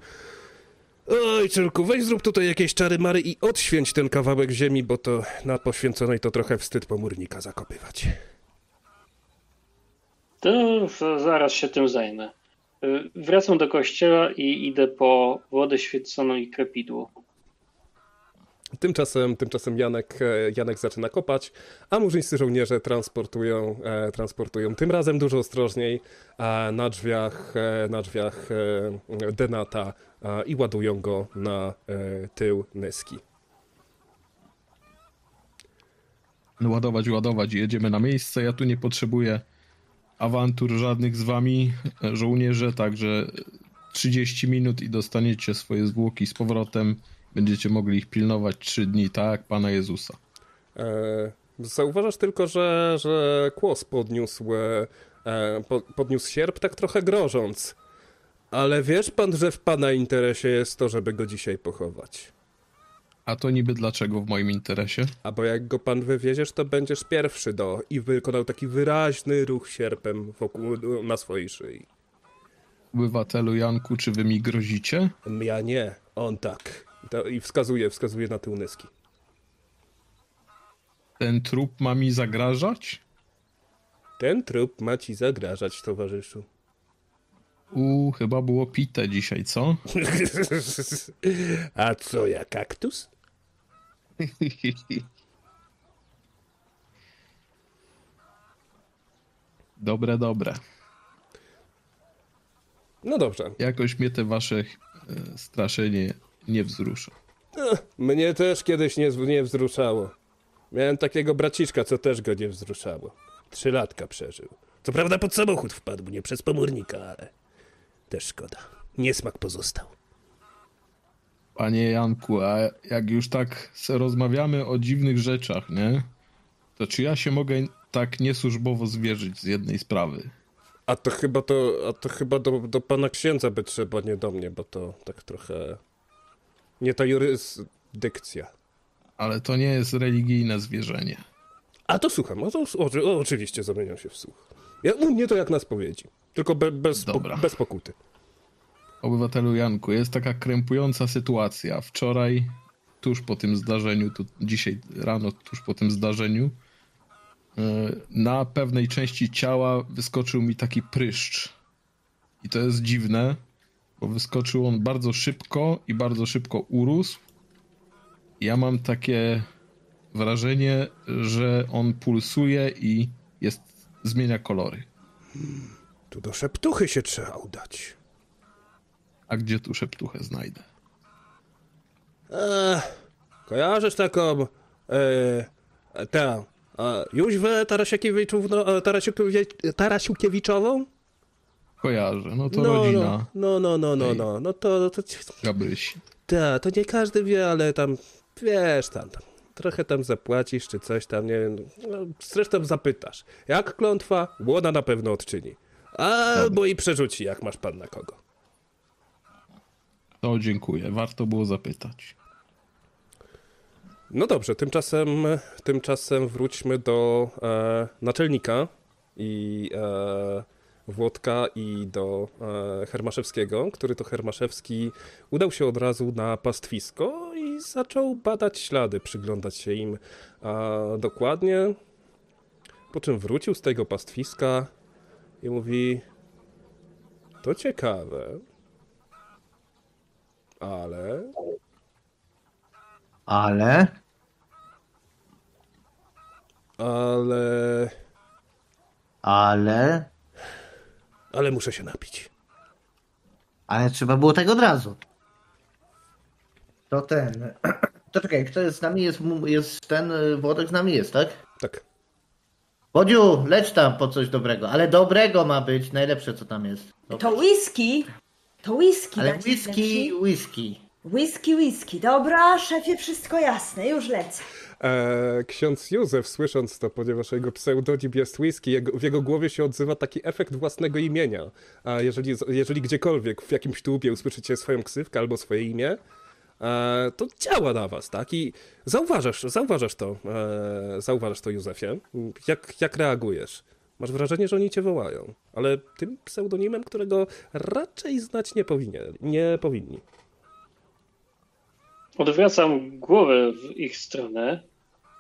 Oj, córku, weź zrób tutaj jakieś czary mary i odświęć ten kawałek ziemi, bo to na poświęconej to trochę wstyd pomórnika zakopywać. To zaraz się tym zajmę. Y, Wracam do kościoła i idę po wodę święconą i krepidło. Tymczasem, tymczasem Janek, e, Janek zaczyna kopać, a murzyńscy żołnierze transportują, e, transportują tym razem dużo ostrożniej na drzwiach, e, na drzwiach Denata i ładują go na tył Neski. No, ładować, ładować, jedziemy na miejsce. Ja tu nie potrzebuję awantur żadnych z wami, żołnierze, także 30 minut i dostaniecie swoje zwłoki z powrotem. Będziecie mogli ich pilnować 3 dni, tak Pana Jezusa. E, Zauważasz tylko, że, że kłos podniósł, e, po, podniósł sierp tak trochę grożąc. Ale wiesz pan, że w pana interesie jest to, żeby go dzisiaj pochować. A to niby dlaczego w moim interesie? A bo jak go pan wywieziesz, to będziesz pierwszy do. I wykonał taki wyraźny ruch sierpem wokół, na swojej szyi. Obywatelu Janku, czy wy mi grozicie? Ja nie, on tak. I, to, i wskazuje, wskazuje na tył Nyski. Ten trup ma mi zagrażać? Ten trup ma ci zagrażać, towarzyszu. U, chyba było pite dzisiaj, co? A co ja, kaktus? Dobre, dobre. No dobrze. Jakoś mnie te wasze e, straszenie nie wzrusza. Mnie też kiedyś nie, nie wzruszało. Miałem takiego braciszka, co też go nie wzruszało. Trzy latka przeżył. Co prawda pod samochód wpadł, nie przez pomornika, ale też szkoda. Niesmak pozostał. Panie Janku, a jak już tak rozmawiamy o dziwnych rzeczach, nie? To czy ja się mogę tak niesłużbowo zwierzyć z jednej sprawy? A to chyba to, a to chyba do, do pana księdza by trzeba, nie do mnie, bo to tak trochę... Nie ta jurysdykcja. Ale to nie jest religijne zwierzenie. A to słucham, o, to, o, oczywiście zamieniam się w słuch. Ja, u mnie to jak na spowiedzi. Tylko be, bez, po, bez pokuty. Obywatelu Janku, jest taka krępująca sytuacja. Wczoraj, tuż po tym zdarzeniu, tu dzisiaj rano, tuż po tym zdarzeniu, e, na pewnej części ciała wyskoczył mi taki pryszcz. I to jest dziwne, bo wyskoczył on bardzo szybko i bardzo szybko urósł. Ja mam takie wrażenie, że on pulsuje i jest, zmienia kolory. Tu do szeptuchy się trzeba udać. A gdzie tu szeptuchę znajdę? Eee, kojarzysz taką... E, tę... E, Jóźwę Tarasiukiewiczówno, e, Tarasiukie- Tarasiukiewiczową? Kojarzę, no to no, rodzina No, no, no, no, Ej. no, no to, to, Gabrysi. ta, to nie każdy wie, ale tam, wiesz, tam, tam trochę tam zapłacisz, czy coś tam, nie wiem, no, zresztą zapytasz. Jak klątwa? Łona na pewno odczyni. Albo i przerzuci, jak masz pan na kogo. To dziękuję, warto było zapytać. No dobrze, tymczasem, tymczasem wróćmy do e, naczelnika i e, Włodka i do e, Hermaszewskiego, który to Hermaszewski udał się od razu na pastwisko i zaczął badać ślady, przyglądać się im dokładnie. Po czym wrócił z tego pastwiska i mówi: To ciekawe, ale Ale... ale Ale... ale muszę się napić. Ale trzeba było tak od razu. To ten... To czekaj, kto jest z nami? Jest, jest ten y, Włodek z nami jest, tak? Tak. Wodziu, leć tam po coś dobrego. Ale dobrego ma być, najlepsze co tam jest. To whisky. To whisky. Ale whisky, whisky. Whisky, whisky. Dobra, szefie, wszystko jasne, już lecę. E, ksiądz Józef, słysząc to, ponieważ jego pseudonim jest whisky, jego, w jego głowie się odzywa taki efekt własnego imienia. A jeżeli, jeżeli gdziekolwiek w jakimś tłumie usłyszycie swoją ksywkę albo swoje imię, e, to działa na was, tak? I zauważasz, zauważasz to, e, zauważasz to, Józefie. Jak, jak reagujesz? Masz wrażenie, że oni cię wołają, ale tym pseudonimem, którego raczej znać nie, powinien, nie powinni. Odwracam głowę w ich stronę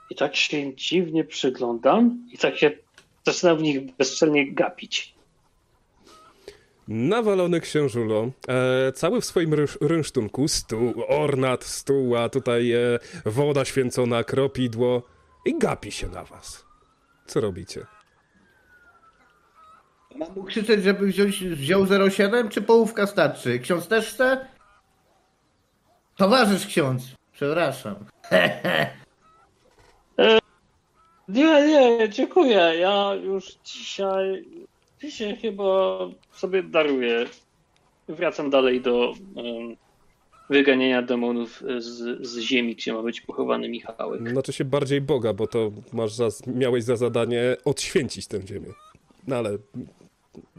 i tak się dziwnie przyglądam i tak się zaczynam w nich bezczelnie gapić. Nawalony księżulo, e, cały w swoim ryż, rynsztunku, stół, ornat stół, a tutaj e, woda święcona, kropidło i gapi się na was. Co robicie? Mam mu krzyczeć, żeby wziąć, wziął 07, czy połówka starczy? Ksiądz też chce? Towarzysz ksiądz. Przepraszam. Nie, nie, dziękuję. Ja już dzisiaj, dzisiaj chyba sobie daruję. Wracam dalej do um, wyganiania demonów z, z ziemi, gdzie ma być pochowany Michałek. Znaczy się bardziej Boga, bo to masz za, miałeś za zadanie odświęcić tę ziemię. No ale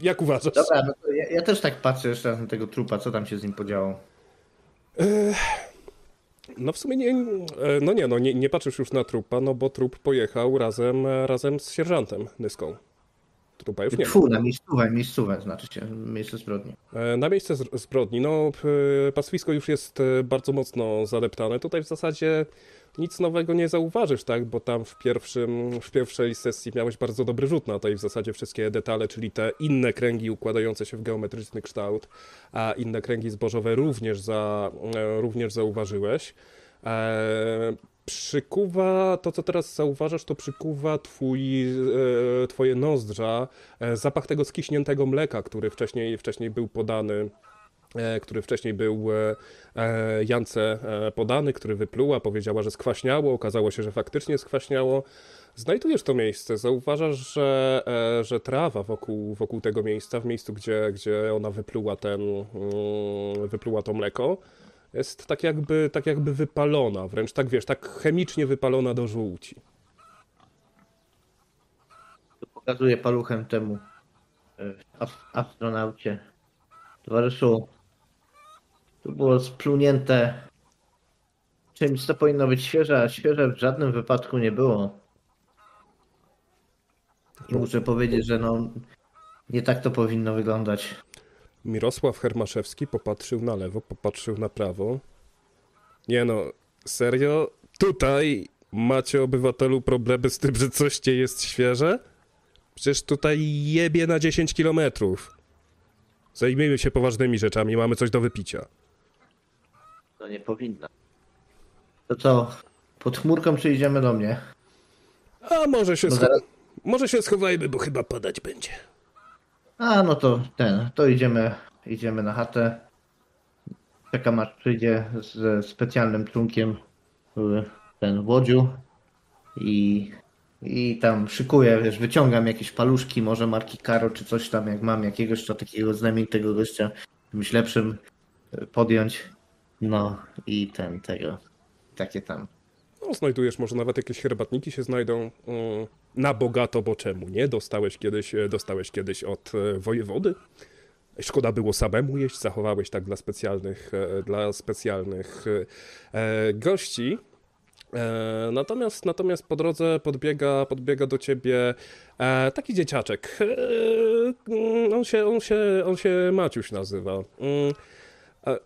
jak uważasz? Dobra, no to ja, ja też tak patrzę jeszcze raz na tego trupa, co tam się z nim podziało. No w sumie nie, e, no nie, no nie, nie patrzysz już na trupa, no bo trup pojechał razem, e, razem z sierżantem Nyską. Trupa już nie ma. Fu, na miejscówę, miejscówę znaczy się, miejsce zbrodni. E, Na miejsce zbrodni, no p- pastwisko już jest bardzo mocno zadeptane. Tutaj w zasadzie nic nowego nie zauważysz, tak? Bo tam w, pierwszym, w pierwszej sesji miałeś bardzo dobry rzut na to i w zasadzie wszystkie detale, czyli te inne kręgi układające się w geometryczny kształt, a inne kręgi zbożowe również, za, e, również zauważyłeś. E, przykuwa, to co teraz zauważasz, to przykuwa twój, e, twoje nozdrza e, zapach tego skiśniętego mleka, który wcześniej, wcześniej był podany który wcześniej był e, e, Jance e, podany, który wypluła, powiedziała, że skwaśniało, okazało się, że faktycznie skwaśniało. Znajdujesz to miejsce, zauważasz, że, e, że trawa wokół, wokół tego miejsca, w miejscu, gdzie, gdzie ona wypluła, ten, mm, wypluła to mleko, jest tak jakby, tak jakby wypalona, wręcz tak wiesz, tak chemicznie wypalona do żółci. Pokazuję paluchem temu e, ast- astronaucie. Towarzyszu, tu było splunięte czymś, co powinno być świeże, a świeże w żadnym wypadku nie było. I muszę powiedzieć, że no, nie tak to powinno wyglądać. Mirosław Hermaszewski popatrzył na lewo, popatrzył na prawo. Nie no, serio? Tutaj macie obywatelu problemy z tym, że coś nie jest świeże? Przecież tutaj jebie na 10 kilometrów. Zajmijmy się poważnymi rzeczami, mamy coś do wypicia. To nie powinno. To co, pod chmurką czy idziemy do mnie? A może się, No scho- zaraz- może się schowajmy, bo chyba padać będzie. A, no to ten, to idziemy, idziemy na chatę. Czekam aż przyjdzie ze specjalnym trunkiem w ten łodziu i, i tam szykuję, wiesz, wyciągam jakieś paluszki, może marki Karo czy coś tam, jak mam jakiegoś to takiego znamienitego gościa, czymś lepszym e, podjąć. No i ten, tego, takie tam. No, znajdujesz, może nawet jakieś herbatniki się znajdą mm, na bogato, bo czemu nie? Dostałeś kiedyś, e, dostałeś kiedyś od e, wojewody. Szkoda było samemu jeść, zachowałeś tak dla specjalnych, e, dla specjalnych gości. Natomiast, natomiast po drodze podbiega, podbiega do ciebie taki dzieciaczek. Mm, on, się, on, się, on się Maciuś nazywa.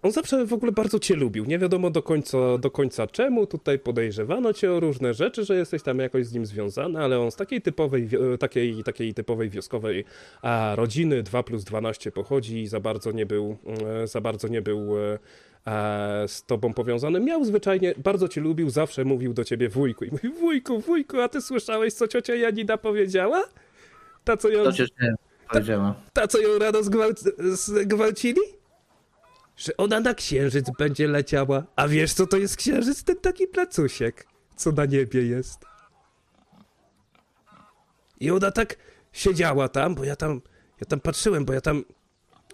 On zawsze w ogóle bardzo cię lubił. Nie wiadomo do końca, do końca czemu. Tutaj podejrzewano cię o różne rzeczy, że jesteś tam jakoś z nim związany, ale on z takiej typowej, takiej, takiej typowej wioskowej rodziny 2 plus 12 pochodzi i za bardzo nie był, e, za bardzo nie był e, z tobą powiązany. Miał zwyczajnie, bardzo cię lubił, zawsze mówił do ciebie wujku. I mówił, wujku, wujku, a ty słyszałeś, co ciocia Janina powiedziała? Ta, co ją, powiedziała. ta, co ją rano zgwałc- zgwałcili? Że ona na księżyc będzie leciała. A wiesz, co to jest księżyc? Ten taki placusiek, co na niebie jest. I ona tak siedziała tam, bo ja tam, ja tam patrzyłem, bo ja tam,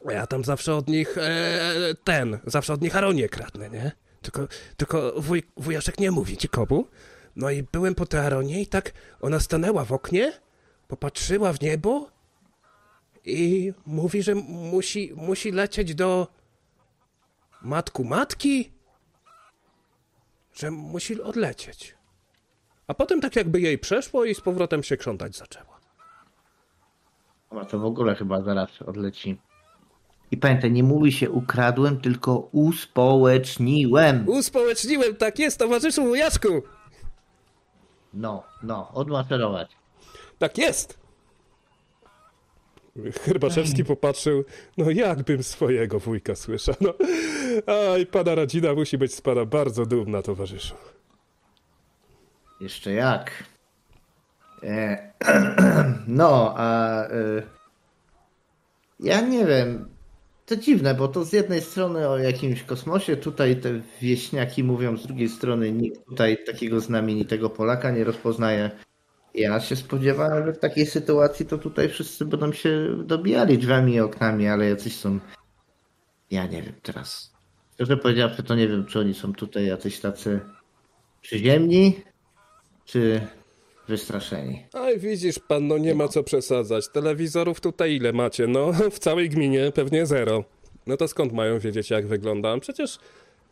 ja tam zawsze od nich, e, ten, zawsze od nich aronię kradnę, nie? Tylko, tylko wuj, wujaszek nie mówi ci komu. No i byłem po tej aronie i tak ona stanęła w oknie, popatrzyła w niebo i mówi, że musi, musi lecieć do matku matki, że musi odlecieć. A potem tak jakby jej przeszło i z powrotem się krzątać zaczęła. Ona to w ogóle chyba zaraz odleci. I pamiętaj, nie mówi się ukradłem, tylko uspołeczniłem. Uspołeczniłem, tak jest, towarzyszu wujaszku! No, no, odmaszerować. Tak jest! Herbaszewski popatrzył, no jakbym swojego wujka słyszał, no. Aj, pana rodzina musi być z pana bardzo dumna, towarzyszu. Jeszcze jak. E, no, a e, ja nie wiem. To dziwne, bo to z jednej strony o jakimś kosmosie, tutaj te wieśniaki mówią, z drugiej strony nikt tutaj takiego znamienitego Polaka nie rozpoznaje. Ja się spodziewałem, że w takiej sytuacji to tutaj wszyscy będą się dobijali drzwiami i oknami, ale jacyś są. Ja nie wiem teraz. Szczerze powiedziawszy, to nie wiem, czy oni są tutaj jacyś tacy przyziemni, czy wystraszeni. Aj, widzisz pan, no nie ma co przesadzać. Telewizorów tutaj ile macie? No, w całej gminie pewnie zero. No to skąd mają wiedzieć, jak wyglądam? Przecież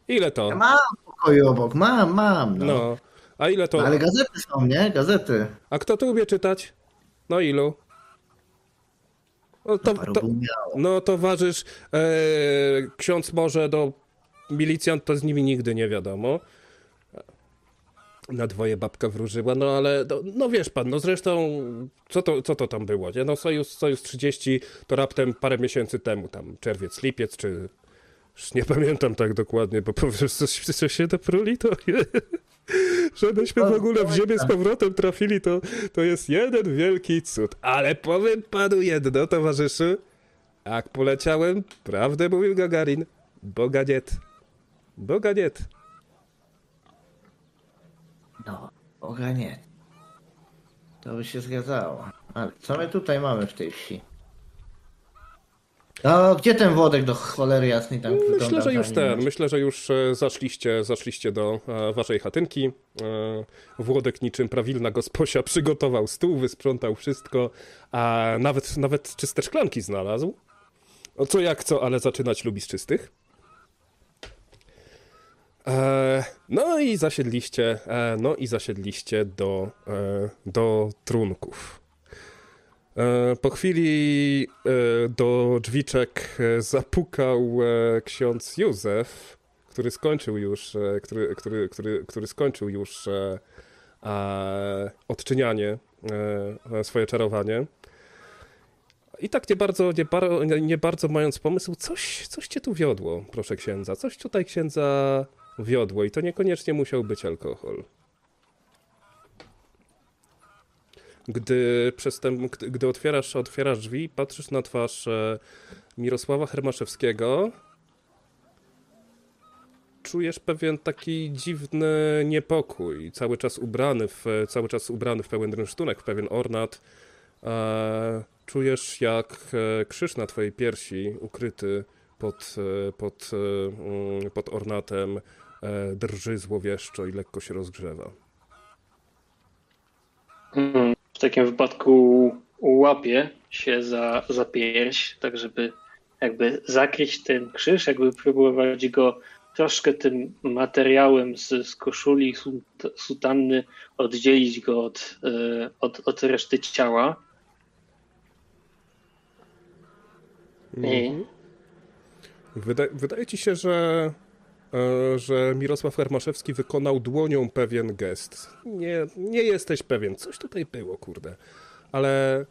ile to? Mam w pokoju obok, mam, mam. No. No, a ile to? Ale gazety są, nie? Gazety. A kto tu umie czytać? No ilu? No, to, to, no towarzysz, e, ksiądz może do milicjant, to z nimi nigdy nie wiadomo. Na dwoje babka wróżyła, no ale, no, no wiesz pan, no zresztą, co to, co to tam było, nie? No Sojus, Sojus 30 to raptem parę miesięcy temu, tam czerwiec, lipiec, czy... Już nie pamiętam tak dokładnie, bo coś, coś się dopruli, to... Żebyśmy w ogóle w ziemię z powrotem trafili, to, to jest jeden wielki cud. Ale powiem panu jedno, towarzyszu, Jak poleciałem, prawdę mówił Gagarin. Boga niet. Boga niet. No, Boga nie. To by się zgadzało. Ale co my tutaj mamy w tej wsi? No, gdzie ten Włodek do cholery jasnej tam Myślę, wygląda że już ten, myślę, że już e, zaszliście, zaszliście do e, waszej chatynki. E, Włodek niczym prawilna gosposia przygotował stół, wysprzątał wszystko, a nawet, nawet czyste szklanki znalazł. O co jak co, ale zaczynać lubi z czystych. No i zasiedliście, no i zasiedliście do, do trunków. E, Po chwili e, do drzwiczek e, zapukał ksiądz Józef, który skończył już, który, który, który, który skończył już odczynianie, swoje czarowanie. I tak nie bardzo, nie, bar, nie bardzo mając pomysł, coś, coś cię tu wiodło, proszę księdza. Coś tutaj księdza wiodło i to niekoniecznie musiał być alkohol. Gdy, przestęp, gdy, otwierasz, otwierasz drzwi, patrzysz na twarz e, Mirosława Hermaszewskiego, czujesz pewien taki dziwny niepokój, cały czas ubrany w, cały czas ubrany w pełen rynsztunek, w pewien ornat. E, czujesz jak e, krzyż na twojej piersi, ukryty pod, pod, mm, pod ornatem, drży złowieszczo i lekko się rozgrzewa. Mm, W takim wypadku łapię się za, za pierś, tak żeby jakby zakryć ten krzyż, jakby próbować go troszkę tym materiałem z, z koszuli, sut- sutanny, oddzielić go od, e, od, od reszty ciała. I Wyda- wydaje ci się, że, że Mirosław Hermaszewski wykonał dłonią pewien gest. Nie, nie jesteś pewien, coś tutaj było, kurde. Ale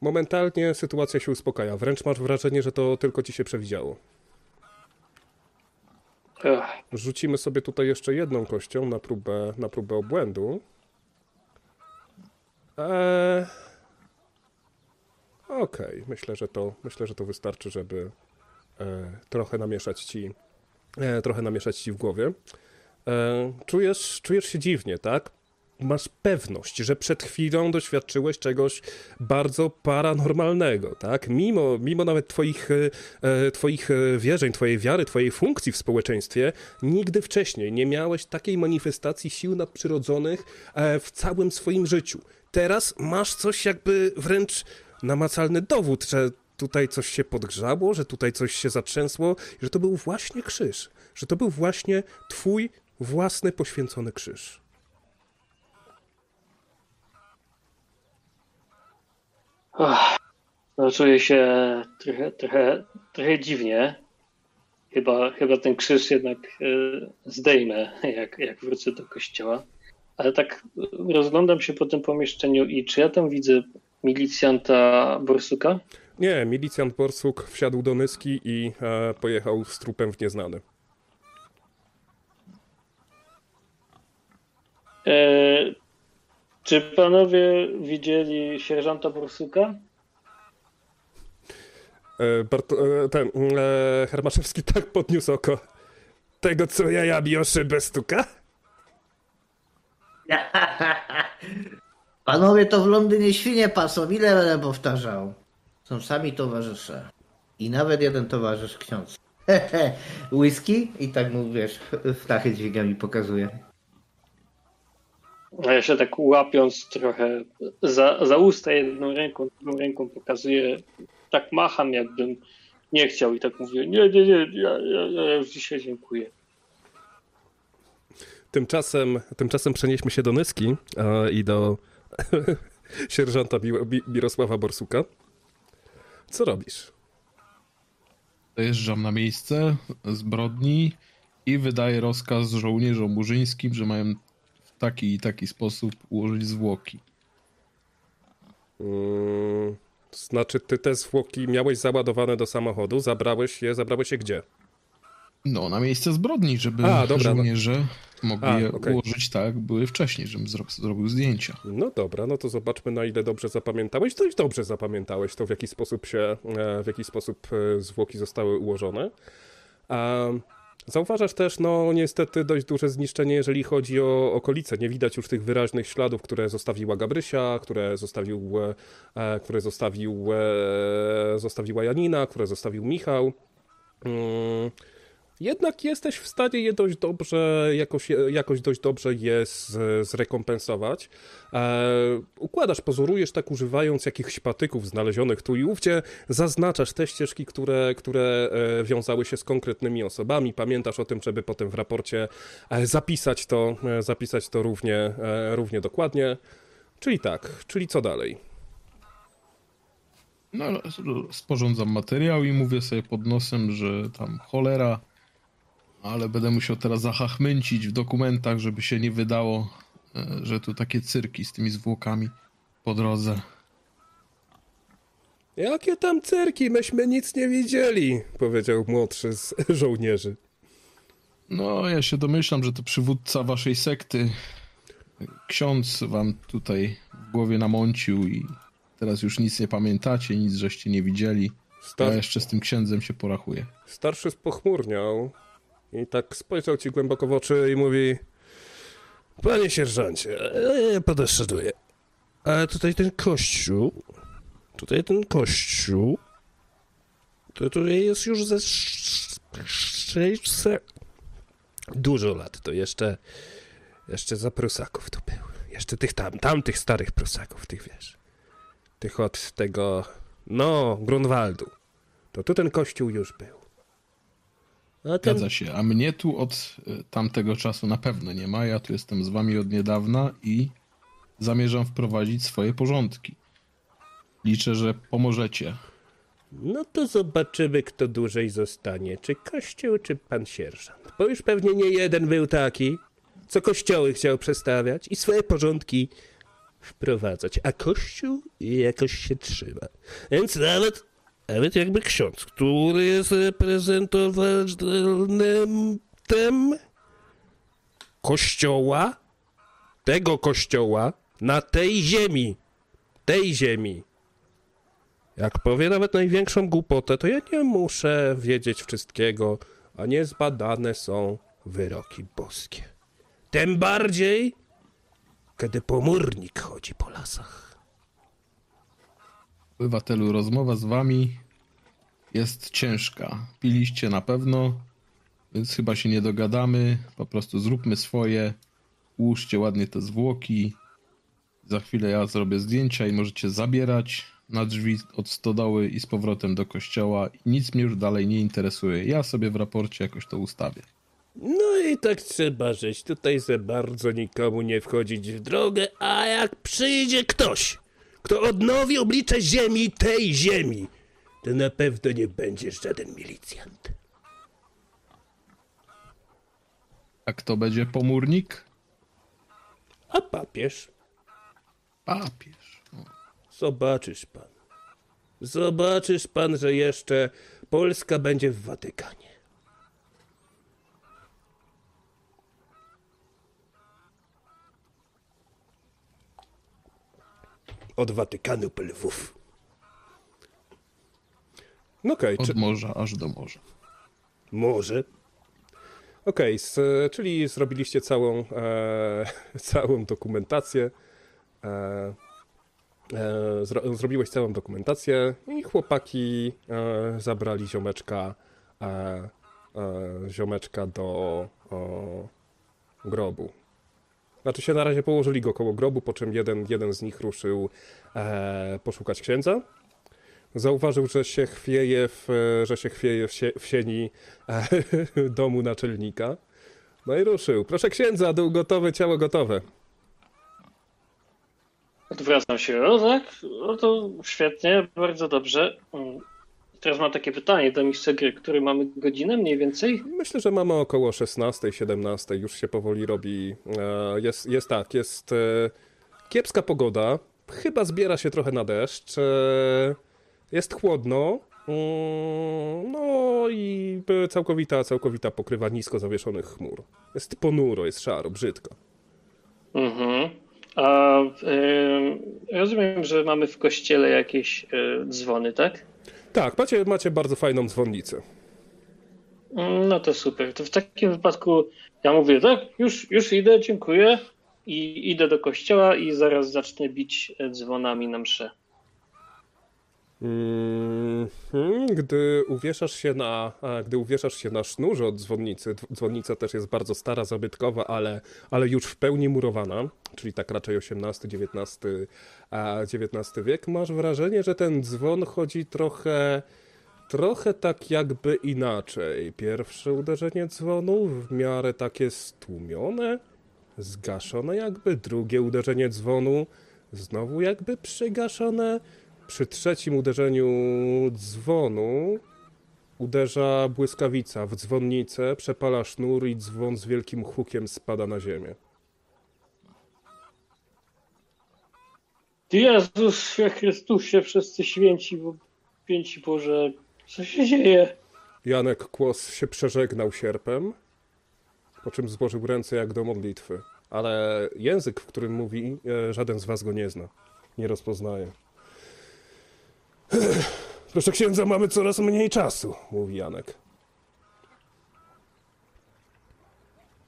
momentalnie sytuacja się uspokaja. Wręcz masz wrażenie, że to tylko ci się przewidziało. Rzucimy sobie tutaj jeszcze jedną kością na próbę, na próbę obłędu. Eee... Okej, myślę, że to myślę, że to wystarczy, żeby e, trochę namieszać ci e, trochę namieszać ci w głowie. E, czujesz, czujesz się dziwnie, tak? Masz pewność, że przed chwilą doświadczyłeś czegoś bardzo paranormalnego, tak? Mimo, mimo nawet twoich, e, e, twoich e, wierzeń, twojej wiary, twojej funkcji w społeczeństwie, nigdy wcześniej nie miałeś takiej manifestacji sił nadprzyrodzonych e, w całym swoim życiu. Teraz masz coś jakby wręcz namacalny dowód, że tutaj coś się podgrzało, że tutaj coś się zatrzęsło, że to był właśnie krzyż, że to był właśnie twój własny poświęcony krzyż. no czuję się trochę, trochę, trochę dziwnie. Chyba, chyba ten krzyż jednak e, zdejmę, jak, jak wrócę do kościoła. Ale tak rozglądam się po tym pomieszczeniu i czy ja tam widzę milicjanta Borsuka? Nie, milicjant Borsuk wsiadł do Nyski i e, pojechał z trupem w nieznany. E, czy panowie widzieli sierżanta Borsuka? E, Barto, e, ten e, Hermaszewski tak podniósł oko. Tego, co jajami o szybę stuka? Panowie to w Londynie świnie pasą, ile będę powtarzał? Są sami towarzysze. I nawet jeden towarzysz ksiądz. Whisky? I tak mu, wiesz, wtachy dźwigami pokazuje. A ja się tak łapiąc trochę za, za usta jedną ręką, drugą ręką pokazuję, tak macham jakbym nie chciał i tak mówię, nie, nie, nie, ja, ja, ja już dzisiaj dziękuję. Tymczasem, tymczasem przenieśmy się do Nyski e, i do sierżanta Mi- Mi- Mirosława Borsuka. Co robisz? Dojeżdżam na miejsce zbrodni i wydaję rozkaz żołnierzom murzyńskim, że mają w taki i taki sposób ułożyć zwłoki. Mm, to znaczy, ty te zwłoki miałeś załadowane do samochodu, zabrałeś je, zabrałeś je gdzie? No, na miejsce zbrodni, żeby A, dobra, no. żołnierze mogli A, je okej. ułożyć tak, jak były wcześniej, żebym zro zrobił zdjęcia. No dobra, no to zobaczmy na ile dobrze zapamiętałeś. Dość dobrze zapamiętałeś to, w jaki sposób się, e, w jaki sposób e, zwłoki zostały ułożone. A zauważasz też, no niestety dość duże zniszczenie, jeżeli chodzi o okolice. Nie widać już tych wyraźnych śladów, które zostawiła Gabrysia, które zostawił, e, które zostawił, e, zostawiła Janina, które zostawił Michał. Mm. Jednak jesteś w stanie je dość dobrze, jakoś, jakoś dość dobrze je z, zrekompensować. E, układasz, pozorujesz tak używając jakichś patyków znalezionych tu i ówdzie, zaznaczasz te ścieżki, które, które e, wiązały się z konkretnymi osobami. Pamiętasz o tym, żeby potem w raporcie e, zapisać to, e, zapisać to równie, równie dokładnie. Czyli tak, czyli co dalej? No, sporządzam materiał i mówię sobie pod nosem, że tam cholera, ale będę musiał teraz zachachmęcić w dokumentach, żeby się nie wydało, e, że tu takie cyrki z tymi zwłokami po drodze. Jakie tam cyrki, myśmy nic nie widzieli, powiedział młodszy z żołnierzy. No, ja się domyślam, że to przywódca waszej sekty, ksiądz wam tutaj w głowie namącił i teraz już nic nie pamiętacie, nic żeście nie widzieli. Star- Ja jeszcze z tym księdzem się porachuję. Starszy spochmurniał i tak spojrzał ci głęboko w oczy i mówi Panie sierżancie, Ja podeszedłem. A tutaj ten kościół, tutaj ten kościół, to tutaj jest już ze 600... Dużo lat, to jeszcze, jeszcze za Prusaków to był. Jeszcze tych tam, tamtych starych Prusaków, tych wiesz. Tych od tego, no, Grunwaldu. To tu ten kościół już był. A ten, Zgadza się, a mnie tu od y, tamtego czasu na pewno nie ma. Ja tu jestem z wami od niedawna i zamierzam wprowadzić swoje porządki. Liczę, że pomożecie. No to zobaczymy, kto dłużej zostanie. Czy kościół, czy pan sierżant. Bo już pewnie nie jeden był taki, co kościoły chciał przestawiać i swoje porządki wprowadzać. A kościół jakoś się trzyma. Więc nawet, nawet jakby ksiądz, który jest reprezentowalnym tem kościoła, tego kościoła na tej ziemi, tej ziemi, jak powie nawet największą głupotę, to ja nie muszę wiedzieć wszystkiego, a niezbadane są wyroki boskie. Tym bardziej, kiedy pomórnik chodzi po lasach. Obywatelu, rozmowa z wami jest ciężka. Piliście na pewno, więc chyba się nie dogadamy. Po prostu zróbmy swoje. Ułóżcie ładnie te zwłoki. Za chwilę ja zrobię zdjęcia i możecie zabierać na drzwi od stodoły i z powrotem do kościoła. Nic mnie już dalej nie interesuje. Ja sobie w raporcie jakoś to ustawię. No i tak trzeba żyć. Tutaj za bardzo nikomu nie wchodzić w drogę, a jak przyjdzie ktoś, kto odnowi oblicze ziemi, tej ziemi, to na pewno nie będziesz żaden milicjant. A kto będzie pomórnik? A papież? Papież. Zobaczysz pan. Zobaczysz pan, że jeszcze Polska będzie w Watykanie. Od Watykanu po Lwów. No okej, Od czy- morza aż do morza. Może. Okej, s- czyli zrobiliście całą, e, całą dokumentację. E, e, zro, zrobiłeś całą dokumentację i chłopaki e, zabrali ziomeczka, e, ziomeczka do o, grobu. Znaczy się na razie położyli go koło grobu, po czym jeden, jeden z nich ruszył e, poszukać księdza. Zauważył, że się chwieje w, że się chwieje w, sie, w sieni e, domu naczelnika. No i ruszył. Proszę księdza, dół gotowy, ciało gotowe. Odwracam się, o tak, no to świetnie, bardzo dobrze. Teraz mam takie pytanie do mistrza gry, który mamy godzinę mniej więcej? Myślę, że mamy około 16, 17, już się powoli robi. E, jest, jest tak, jest e, kiepska pogoda. Chyba zbiera się trochę na deszcz. E, jest chłodno. Mm, No i całkowita, całkowita pokrywa nisko zawieszonych chmur. Jest ponuro, jest szaro, brzydko. Mhm. A y, rozumiem, że mamy w kościele jakieś y, dzwony, tak? Tak, macie, macie bardzo fajną dzwonnicę. No to super. To w takim wypadku ja mówię, tak, już, już idę, dziękuję. I idę do kościoła i zaraz zacznę bić e, dzwonami na mszę. Mhm. Gdy uwieszasz się na, gdy uwieszasz się na sznurze od dzwonnicy, dzwonnica też jest bardzo stara, zabytkowa, ale, ale już w pełni murowana, czyli tak raczej XVIII-XIX XIX wiek, masz wrażenie, że ten dzwon chodzi trochę, trochę tak jakby inaczej. Pierwsze uderzenie dzwonu w miarę takie stłumione, zgaszone jakby, drugie uderzenie dzwonu znowu jakby przygaszone. Przy trzecim uderzeniu dzwonu uderza błyskawica w dzwonnicę, przepala sznur i dzwon z wielkim hukiem spada na ziemię. Ty Jezusie Chrystusie, wszyscy święci, bo- święci Boże, co się dzieje? Janek Kłos się przeżegnał sierpem, po czym złożył ręce jak do modlitwy. Ale język, w którym mówi, e, żaden z was go nie zna, nie rozpoznaje. Proszę księdza, mamy coraz mniej czasu, mówi Janek.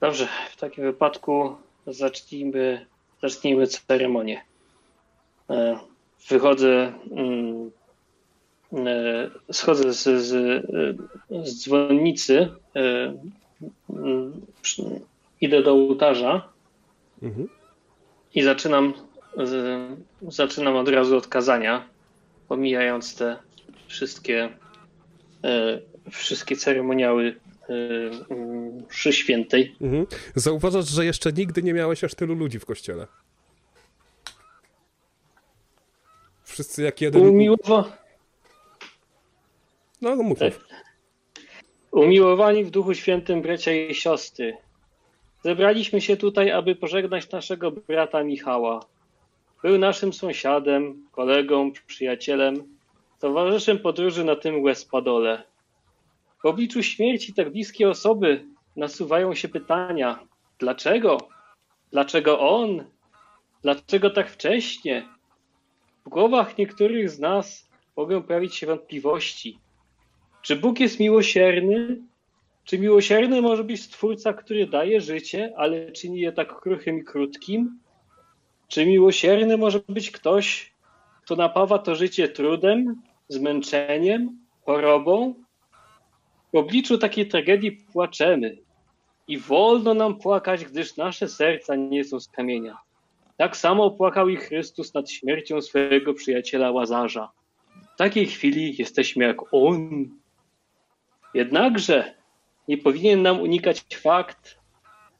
Dobrze, w takim wypadku zacznijmy, zacznijmy ceremonię. E, Wychodzę, mm, e, schodzę z, z, e, z dzwonnicy, mm, idę do ołtarza Mhm. i zaczynam, zaczynam od razu od kazania, pomijając te wszystkie, e, wszystkie ceremoniały e, mszy świętej. Mhm. Zauważasz, że jeszcze nigdy nie miałeś aż tylu ludzi w kościele. Wszyscy jak jeden. Umiłowa... No, mów. Tak. Umiłowani w Duchu Świętym bracia i siostry, zebraliśmy się tutaj, aby pożegnać naszego brata Michała. Był naszym sąsiadem, kolegą, przyjacielem, towarzyszem podróży na tym Łespadole. W obliczu śmierci tak bliskiej osoby nasuwają się pytania: dlaczego? Dlaczego on? Dlaczego tak wcześnie? W głowach niektórych z nas mogą pojawić się wątpliwości. Czy Bóg jest miłosierny? Czy miłosierny może być stwórca, który daje życie, ale czyni je tak kruchym i krótkim? Czy miłosierny może być ktoś, kto napawa to życie trudem, zmęczeniem, chorobą? W obliczu takiej tragedii płaczemy i wolno nam płakać, gdyż nasze serca nie są z kamienia. Tak samo płakał i Chrystus nad śmiercią swojego przyjaciela Łazarza. W takiej chwili jesteśmy jak On. Jednakże nie powinien nam unikać fakt,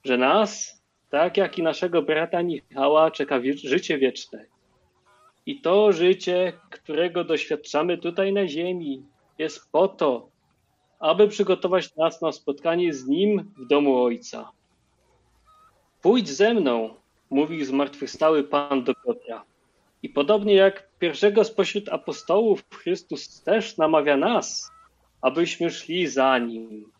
że nas, tak jak i naszego brata Michała, czeka życie wieczne. I to życie, którego doświadczamy tutaj na ziemi, jest po to, aby przygotować nas na spotkanie z Nim w domu Ojca. Pójdź ze mną, mówił zmartwychwstały Pan do Piotra. I podobnie jak pierwszego spośród apostołów, Chrystus też namawia nas, abyśmy szli za Nim.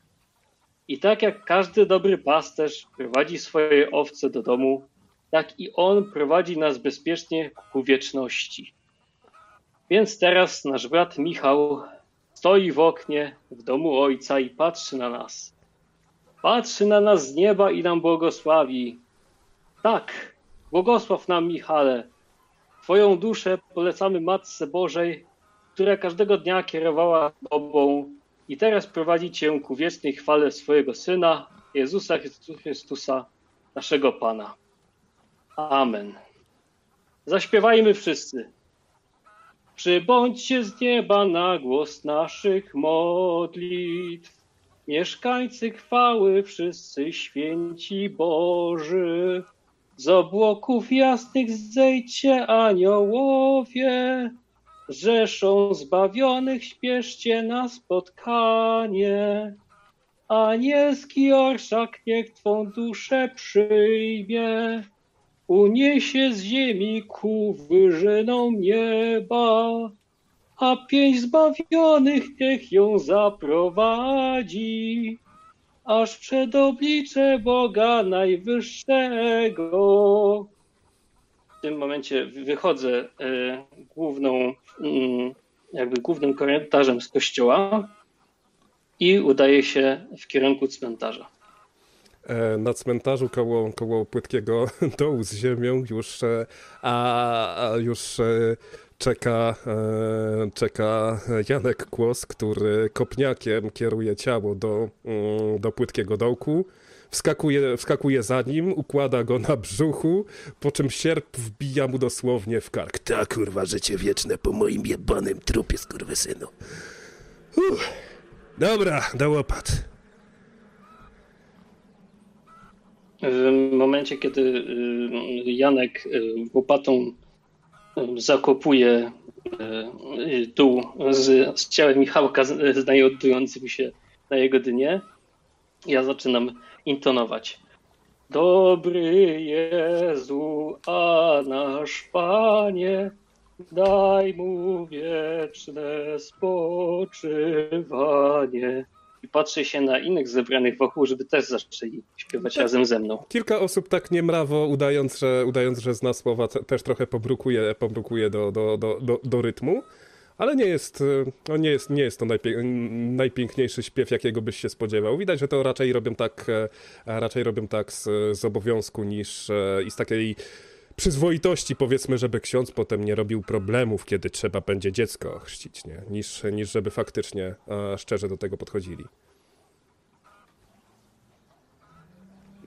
I tak jak każdy dobry pasterz prowadzi swoje owce do domu, tak i On prowadzi nas bezpiecznie ku wieczności. Więc teraz nasz brat Michał stoi w oknie w domu Ojca i patrzy na nas. Patrzy na nas z nieba i nam błogosławi. Tak, błogosław nam, Michale. Twoją duszę polecamy Matce Bożej, która każdego dnia kierowała Tobą i teraz prowadzi Cię ku wiecznej chwale swojego Syna, Jezusa Chrystusa, naszego Pana. Amen. Zaśpiewajmy wszyscy. Przybądźcie z nieba na głos naszych modlitw. Mieszkańcy chwały, wszyscy święci Boży. Z obłoków jasnych zejdźcie aniołowie. Rzeszą zbawionych śpieszcie na spotkanie. Anielski orszak niech Twą duszę przyjmie. Uniesie z ziemi ku wyżynom nieba. a pięć zbawionych niech ją zaprowadzi, aż przed oblicze Boga Najwyższego. W tym momencie wychodzę e, główną, mm, jakby głównym korytarzem z kościoła i udaję się w kierunku cmentarza. E, na cmentarzu koło, koło płytkiego dołu z ziemią już, e, a, a już czeka, czeka Janek Kłos, który kopniakiem kieruje ciało do, mm, do płytkiego dołku. Wskakuje, wskakuje za nim, układa go na brzuchu, po czym sierp wbija mu dosłownie w kark. Ta kurwa życie wieczne po moim jebanym trupie, skurwysynu. Uff. Dobra, do łopat. W momencie, kiedy y, Janek y, łopatą y, zakopuje dół z, z ciałem Michałka znajdującym się na jego dynie, ja zaczynam intonować. Dobry Jezu, a nasz Panie, daj mu wieczne spoczywanie. I patrzę się na innych zebranych wokół, żeby też zaczęli śpiewać razem ze mną. Kilka osób tak niemrawo, udając, że, udając, że zna słowa, te- też trochę pobrukuje, pobrukuje do, do, do, do, do rytmu, ale nie jest, no nie jest, nie jest to najpiękniejszy śpiew, jakiego byś się spodziewał. Widać, że to raczej robią tak, e, raczej robią tak z, z obowiązku niż e, i z takiej przyzwoitości, powiedzmy, żeby ksiądz potem nie robił problemów, kiedy trzeba będzie dziecko chrzcić, nie? Niż, niż żeby faktycznie szczerze do tego podchodzili.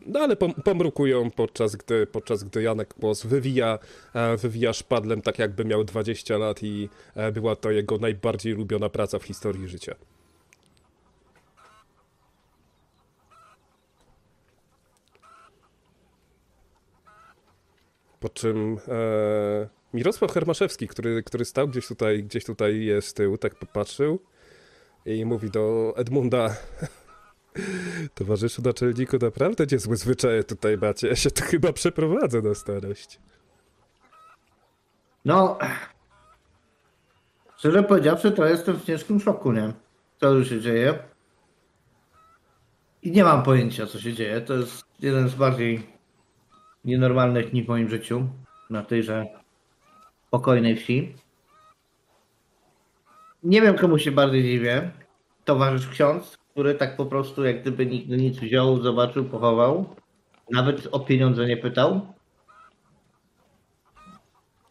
No ale pom- pomrukują podczas gdy, podczas gdy Janek Kłos wywija, e, wywija szpadlem tak jakby miał 20 lat i e, była to jego najbardziej lubiona praca w historii życia. Po czym e, Mirosław Hermaszewski, który, który stał gdzieś tutaj, gdzieś tutaj z tyłu, tak popatrzył i mówi do Edmunda Towarzyszu naczelniku, naprawdę niezłe zwyczaje tutaj macie. Ja się tu chyba przeprowadzę na starość. No, szczerze powiedziawszy, to jestem w ciężkim szoku, nie? Co już się dzieje. I nie mam pojęcia, co się dzieje. To jest jeden z bardziej nienormalnych dni w moim życiu. Na tejże spokojnej wsi. Nie wiem, komu się bardziej dziwię. Towarzysz ksiądz, który tak po prostu jak gdyby nigdy nic wziął, zobaczył, pochował. Nawet o pieniądze nie pytał.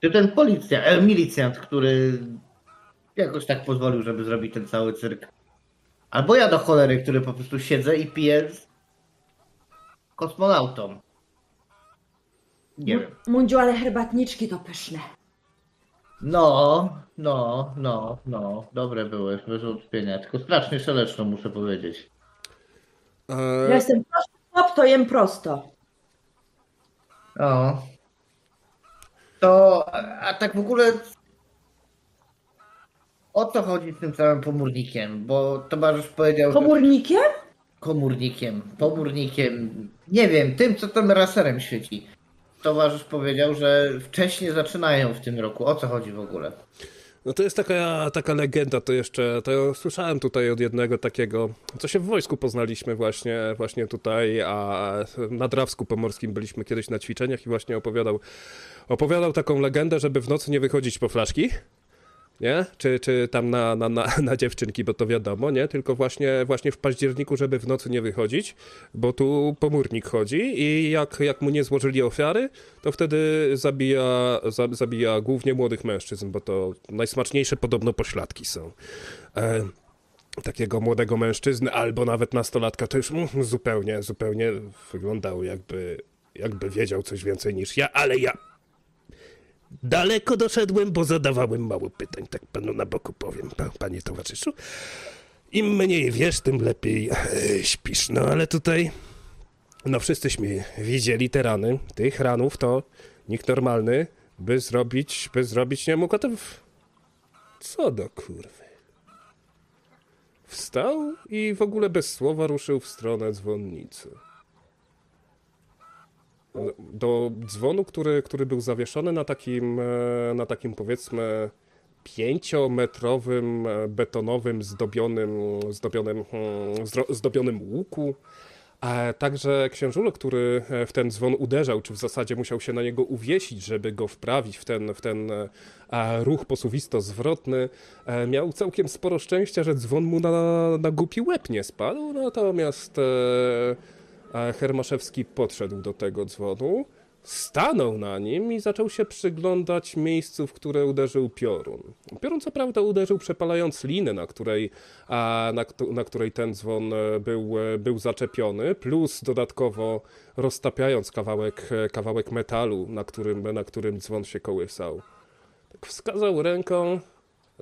Czy ten policjant, e, milicjant, który jakoś tak pozwolił, żeby zrobić ten cały cyrk. Albo ja do cholery, który po prostu siedzę i piję z kosmonautą. Nie wiem. Mundziu, ale herbatniczki to pyszne. No, no, no, no. Dobre były, bez wątpienia. Tylko strasznie szeleszno, muszę powiedzieć. Ja E, jestem prosty chłop, to jem prosto. No. To, a, tak w ogóle o co chodzi z tym całym pomórnikiem? Bo towarzysz powiedział, że... Komórnikiem? komórnikiem, pomórnikiem, nie wiem, tym, co tym raserem świeci. Towarzysz powiedział, że wcześniej zaczynają w tym roku. O co chodzi w ogóle? no to jest taka, taka legenda, to jeszcze, to słyszałem tutaj od jednego takiego, co się w wojsku poznaliśmy właśnie, właśnie tutaj, a na Drawsku Pomorskim byliśmy kiedyś na ćwiczeniach i właśnie opowiadał, opowiadał taką legendę, żeby w nocy nie wychodzić po flaszki, nie? Czy, czy tam na, na, na, na dziewczynki, bo to wiadomo, nie? Tylko właśnie, właśnie w październiku, żeby w nocy nie wychodzić, bo tu pomórnik chodzi i jak, jak mu nie złożyli ofiary, to wtedy zabija, za, zabija głównie młodych mężczyzn, bo to najsmaczniejsze podobno pośladki są. E, takiego młodego mężczyzny albo nawet nastolatka, to już mm, zupełnie, zupełnie wyglądał jakby, jakby wiedział coś więcej niż ja, ale ja Daleko doszedłem, bo zadawałem mało pytań, tak panu na boku powiem, pa- panie towarzyszu. Im mniej wiesz, tym lepiej e, śpisz. No ale tutaj, No wszyscyśmy widzieli te rany. Tych ranów to nikt normalny by zrobić, by zrobić nie mógł. To. Co do kurwy. Wstał i w ogóle bez słowa ruszył w stronę dzwonnicy. Do dzwonu, który, który był zawieszony na takim, e, na takim powiedzmy pięciometrowym e, betonowym zdobionym, zdobionym, hmm, zdobionym łuku. A także księżulo, który e, w ten dzwon uderzał, czy w zasadzie musiał się na niego uwiesić, żeby go wprawić w ten, w ten e, ruch posuwisto-zwrotny, e, miał całkiem sporo szczęścia, że dzwon mu na, na głupi łeb nie spadł, natomiast e, e, Hermaszewski podszedł do tego dzwonu, stanął na nim i zaczął się przyglądać miejscu, w które uderzył piorun. Piorun co prawda uderzył przepalając linę, na której, na, na której ten dzwon e, był, e, był zaczepiony, plus dodatkowo roztapiając kawałek, e, kawałek metalu, na którym, na którym dzwon się kołysał. Tak wskazał ręką,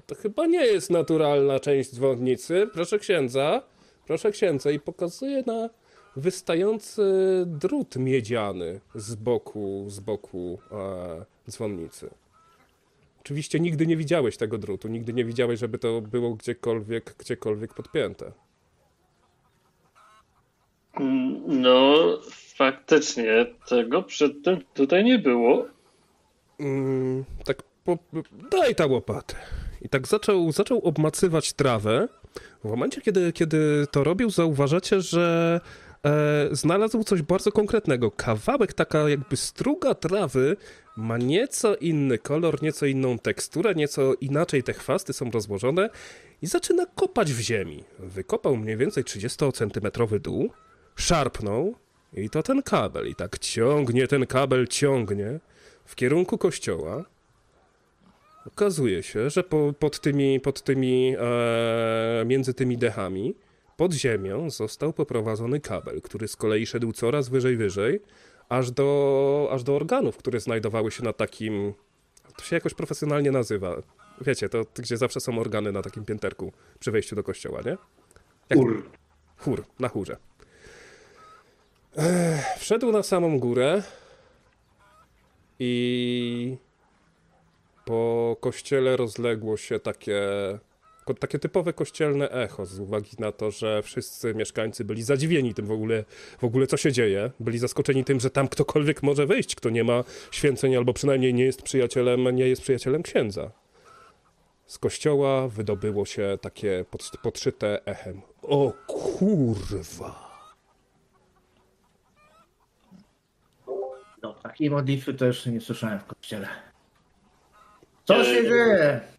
to chyba nie jest naturalna część dzwonnicy, proszę księdza, proszę księdza i pokazuje na wystający drut miedziany z boku, z boku e, dzwonnicy. Oczywiście nigdy nie widziałeś tego drutu, nigdy nie widziałeś, żeby to było gdziekolwiek, gdziekolwiek podpięte. No, faktycznie tego przedtem tutaj nie było. Mm, tak po, daj ta łopatę. I tak zaczął, zaczął obmacywać trawę. W momencie, kiedy, kiedy to robił, zauważacie, że znalazł coś bardzo konkretnego. Kawałek, taka jakby struga trawy ma nieco inny kolor, nieco inną teksturę, nieco inaczej te chwasty są rozłożone i zaczyna kopać w ziemi. Wykopał mniej więcej 30-centymetrowy dół, szarpnął i to ten kabel. I tak ciągnie ten kabel, ciągnie w kierunku kościoła. Okazuje się, że po, pod tymi, pod tymi e, między tymi dechami, pod ziemią został poprowadzony kabel, który z kolei szedł coraz wyżej, wyżej, aż do, aż do organów, które znajdowały się na takim, to się jakoś profesjonalnie nazywa. Wiecie, to gdzie zawsze są organy na takim pięterku przy wejściu do kościoła, nie? Jak- Ur. Chór, na chórze. Ech, wszedł na samą górę i po kościele rozległo się takie, takie typowe kościelne echo z uwagi na to, że wszyscy mieszkańcy byli zadziwieni tym w ogóle, w ogóle co się dzieje. Byli zaskoczeni tym, że tam ktokolwiek może wejść, kto nie ma święceń albo przynajmniej nie jest przyjacielem, nie jest przyjacielem księdza. Z kościoła wydobyło się takie pod, podszyte echem. O kurwa! No, takiej modlitwy to jeszcze nie słyszałem w kościele. Co się dzieje?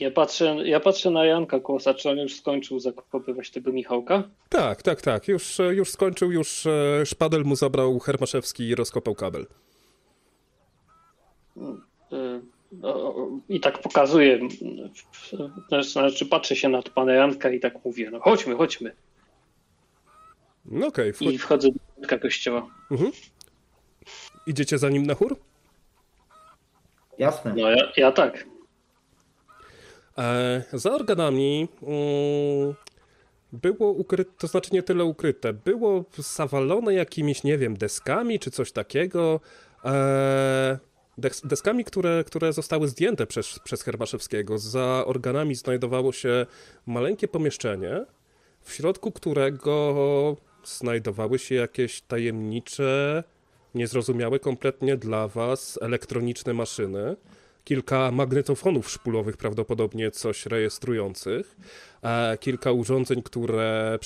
Ja patrzę, ja patrzę na Janka Kłosa, czy on już skończył zakopywać tego Michałka? Tak, tak, tak. Już, e, już skończył, już e, szpadel mu zabrał Hermaszewski i rozkopał kabel. O, I tak pokazuję, y, znaczy patrzę się na pana Janka i tak mówię, no chodźmy, chodźmy. No okej, I wchodź... wchodzę do środka kościoła. mhm. Idziecie za nim na chór? Jasne. No ja, ja tak. E, za organami mm, było ukryte, to znaczy nie tyle ukryte, było zawalone jakimiś, nie wiem, deskami czy coś takiego. E, des, deskami, które, które zostały zdjęte przez, przez Hermaszewskiego. Za organami znajdowało się maleńkie pomieszczenie, w środku którego znajdowały się jakieś tajemnicze, niezrozumiałe kompletnie dla was elektroniczne maszyny kilka magnetofonów szpulowych, prawdopodobnie coś rejestrujących, kilka urządzeń, które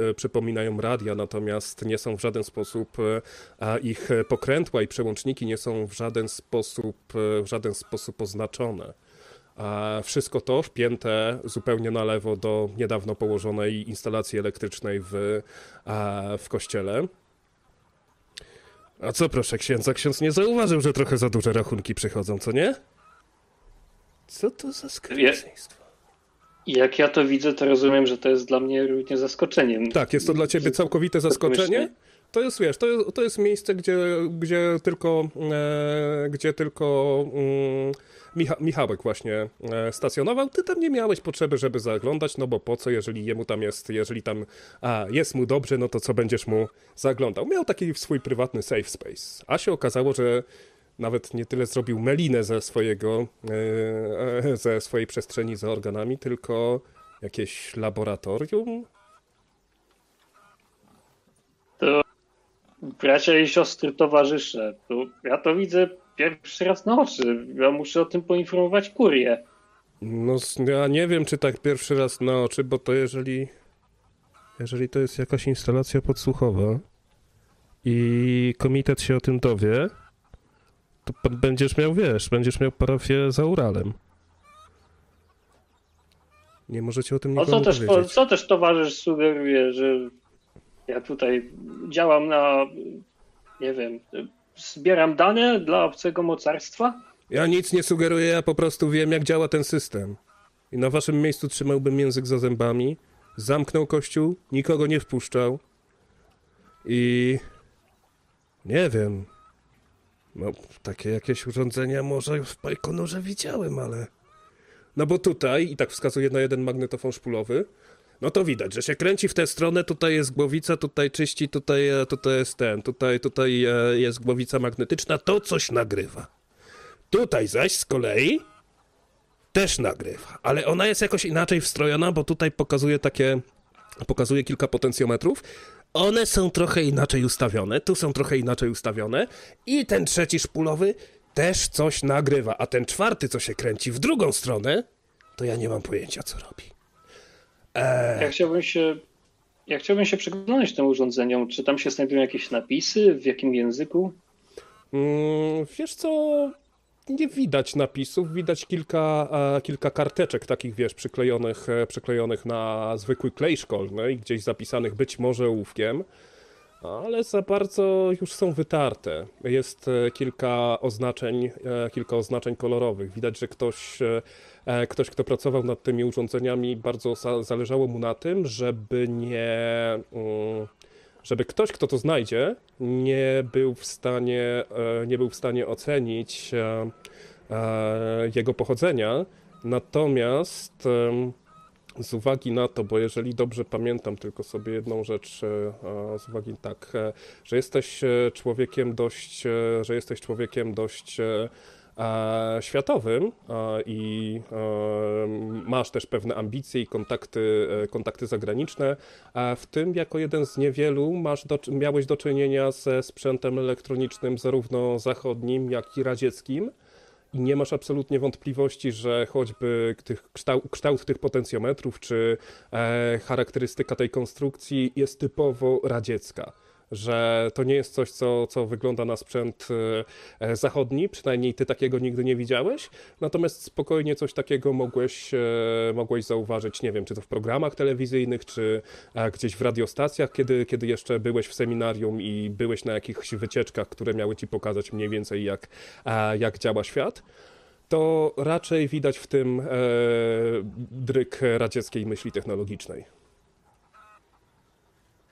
e, przypominają radia, natomiast nie są w żaden sposób, e, ich pokrętła i przełączniki nie są w żaden sposób, e, w żaden sposób oznaczone. Wszystko to wpięte zupełnie na lewo do niedawno położonej instalacji elektrycznej w, w kościele. A co proszę księdza, ksiądz nie zauważył, że trochę za duże rachunki przychodzą, co nie? Co to za? I jak ja to widzę, to rozumiem, że to jest dla mnie równie zaskoczeniem. Tak, jest to dla ciebie całkowite zaskoczenie. To jest, wiesz, to jest, to jest miejsce, gdzie, gdzie tylko, e, gdzie tylko mm, Micha, Michałek właśnie e, stacjonował. Ty tam nie miałeś potrzeby, żeby zaglądać, no bo po co, jeżeli jemu tam jest, jeżeli tam a, jest mu dobrze, no to co będziesz mu zaglądał? Miał taki swój prywatny safe space. A się okazało, że nawet nie tyle zrobił melinę ze swojego, e, e, ze swojej przestrzeni za organami, tylko jakieś laboratorium, To bracia i siostry towarzysze, to ja to widzę pierwszy raz na oczy. Ja muszę o tym poinformować kurię. No, ja nie wiem, czy tak pierwszy raz na oczy, bo to jeżeli. Jeżeli to jest jakaś instalacja podsłuchowa i komitet się o tym dowie, to będziesz miał, wiesz, będziesz miał parafię za Uralem. Nie możecie o tym No nikomu co też, powiedzieć. co też towarzysz sugeruje, że ja tutaj działam na, nie wiem, zbieram dane dla obcego mocarstwa? Ja nic nie sugeruję, ja po prostu wiem, jak działa ten system. I na waszym miejscu trzymałbym język za zębami, zamknął kościół, nikogo nie wpuszczał. I nie wiem. No, takie jakieś urządzenia może w Bajkonorze widziałem, ale. No bo tutaj, i tak wskazuje na jeden magnetofon szpulowy, no to widać, że się kręci w tę stronę, tutaj jest głowica, tutaj czyści, tutaj, e, tutaj jest ten, tutaj, tutaj e, jest głowica magnetyczna, to coś nagrywa. Tutaj zaś z kolei też nagrywa, ale ona jest jakoś inaczej wstrojona, bo tutaj pokazuje takie, pokazuje kilka potencjometrów. One są trochę inaczej ustawione, tu są trochę inaczej ustawione i ten trzeci szpulowy też coś nagrywa, a ten czwarty, co się kręci w drugą stronę, to ja nie mam pojęcia, co robi. Ja chciałbym się, ja chciałbym się przyglądać tym urządzeniom. Czy tam się znajdują jakieś napisy? W jakim języku? Mm, wiesz co, nie widać napisów, widać kilka, e, kilka karteczek takich, wiesz, przyklejonych, e, przyklejonych na zwykły klej szkolny i gdzieś zapisanych być może ołówkiem, ale za bardzo już są wytarte. Jest e, kilka oznaczeń, kilka oznaczeń kolorowych. Widać, że ktoś, ktoś kto pracował nad tymi urządzeniami, bardzo za- zależało mu na tym, żeby nie... mm, żeby ktoś, kto to znajdzie, nie był w stanie, e, nie był w stanie ocenić e, e, jego pochodzenia. Natomiast z uwagi na to, bo jeżeli dobrze pamiętam tylko sobie jedną rzecz, e, z uwagi tak, e, że jesteś e, człowiekiem dość, e, że jesteś człowiekiem dość e, e, światowym e, i e, masz też pewne ambicje i kontakty, e, kontakty zagraniczne, w tym jako jeden z niewielu masz do, miałeś do czynienia ze sprzętem elektronicznym zarówno zachodnim, jak i radzieckim. I nie masz absolutnie wątpliwości, że choćby tych kształt, kształt tych potencjometrów, czy e, charakterystyka tej konstrukcji jest typowo radziecka. Że to nie jest coś, co, co wygląda na sprzęt e, zachodni, przynajmniej ty takiego nigdy nie widziałeś. Natomiast spokojnie coś takiego mogłeś, e, mogłeś zauważyć, nie wiem, czy to w programach telewizyjnych, czy e, gdzieś w radiostacjach, kiedy, kiedy jeszcze byłeś w seminarium i byłeś na jakichś wycieczkach, które miały ci pokazać mniej więcej, jak, jak działa świat to raczej widać w tym e, dryk radzieckiej myśli technologicznej.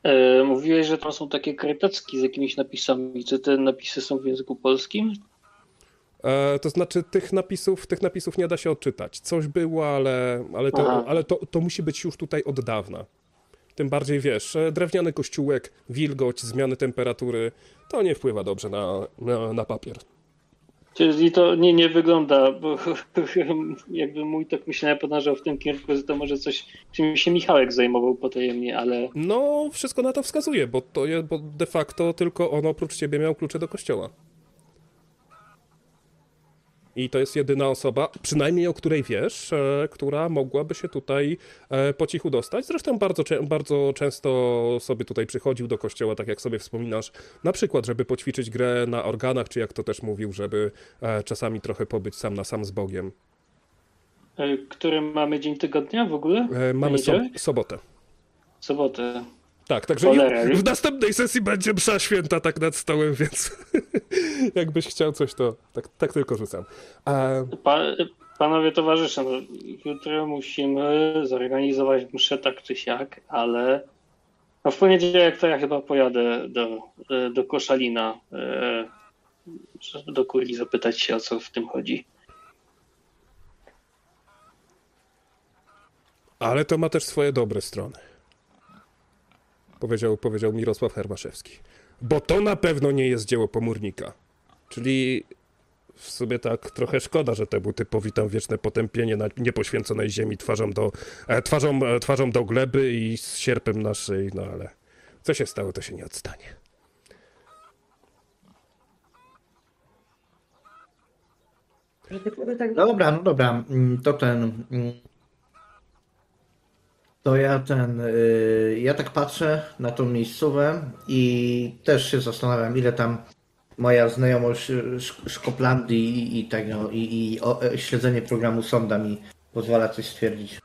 E, mówiłeś, że tam są takie karteczki z jakimiś napisami. Czy te napisy są w języku polskim? E, to znaczy tych napisów, tych napisów nie da się odczytać. Coś było, ale, ale, Aha. to, ale to, to musi być już tutaj od dawna. Tym bardziej wiesz, e, drewniany kościółek, wilgoć, zmiany temperatury, to nie wpływa dobrze na, na, na papier. Czyli to nie, nie wygląda, bo jakby mój tok myślenia podążał w tym kierunku, że to może coś, czym się Michałek zajmował potajemnie, ale No, wszystko na to wskazuje, bo to je, bo de facto tylko on oprócz ciebie miał klucze do kościoła. I to jest jedyna osoba, przynajmniej o której wiesz, e, która mogłaby się tutaj e, po cichu dostać. Zresztą bardzo, bardzo często sobie tutaj przychodził do kościoła, tak jak sobie wspominasz, na przykład, żeby poćwiczyć grę na organach, czy jak to też mówił, żeby e, czasami trochę pobyć sam na sam z Bogiem. który mamy dzień tygodnia w ogóle? Mamy so- sobotę. Sobotę. Tak, także Cholera, w następnej sesji będzie msza święta tak nad stołem, więc jakbyś chciał coś, to tak, tak tylko rzucam. A, Pa, panowie towarzysze, no, jutro musimy zorganizować mszę tak czy siak, ale no w poniedziałek to ja chyba pojadę do, do Koszalina, e, żeby do kurii zapytać się o co w tym chodzi. ale to ma też swoje dobre strony. Powiedział, powiedział Mirosław Hermaszewski. Bo to na pewno nie jest dzieło pomórnika. Czyli w sumie tak trochę szkoda, że temu typowi tam wieczne potępienie na niepoświęconej ziemi twarzą do, e, twarzą, e, twarzą do gleby i z sierpem na szyi, no ale co się stało, to się nie odstanie. Tak... Dobra, no dobra, mm, to ten. To ja ten. y, Ja tak patrzę na tą miejscówę i też się zastanawiam, ile tam moja znajomość y, Sz- Szkoplandii i, i tego, i, i o, e, śledzenie programu sonda mi pozwala coś stwierdzić.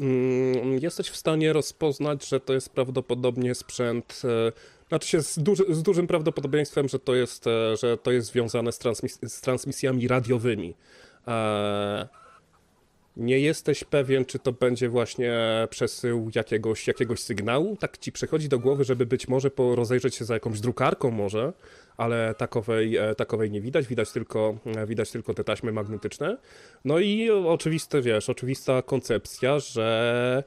Mm, Jesteś w stanie rozpoznać, że to jest prawdopodobnie sprzęt. e, Znaczy się z, duży, z dużym prawdopodobieństwem, że to jest, e, że to jest związane z, transmis z transmisjami radiowymi. E, Nie jesteś pewien, czy to będzie właśnie przesył jakiegoś, jakiegoś sygnału. Tak ci przychodzi do głowy, żeby być może rozejrzeć się za jakąś drukarką może, ale takowej, e, takowej nie widać. Widać tylko, e, widać tylko te taśmy magnetyczne. No i oczywiste, wiesz, oczywista koncepcja, że,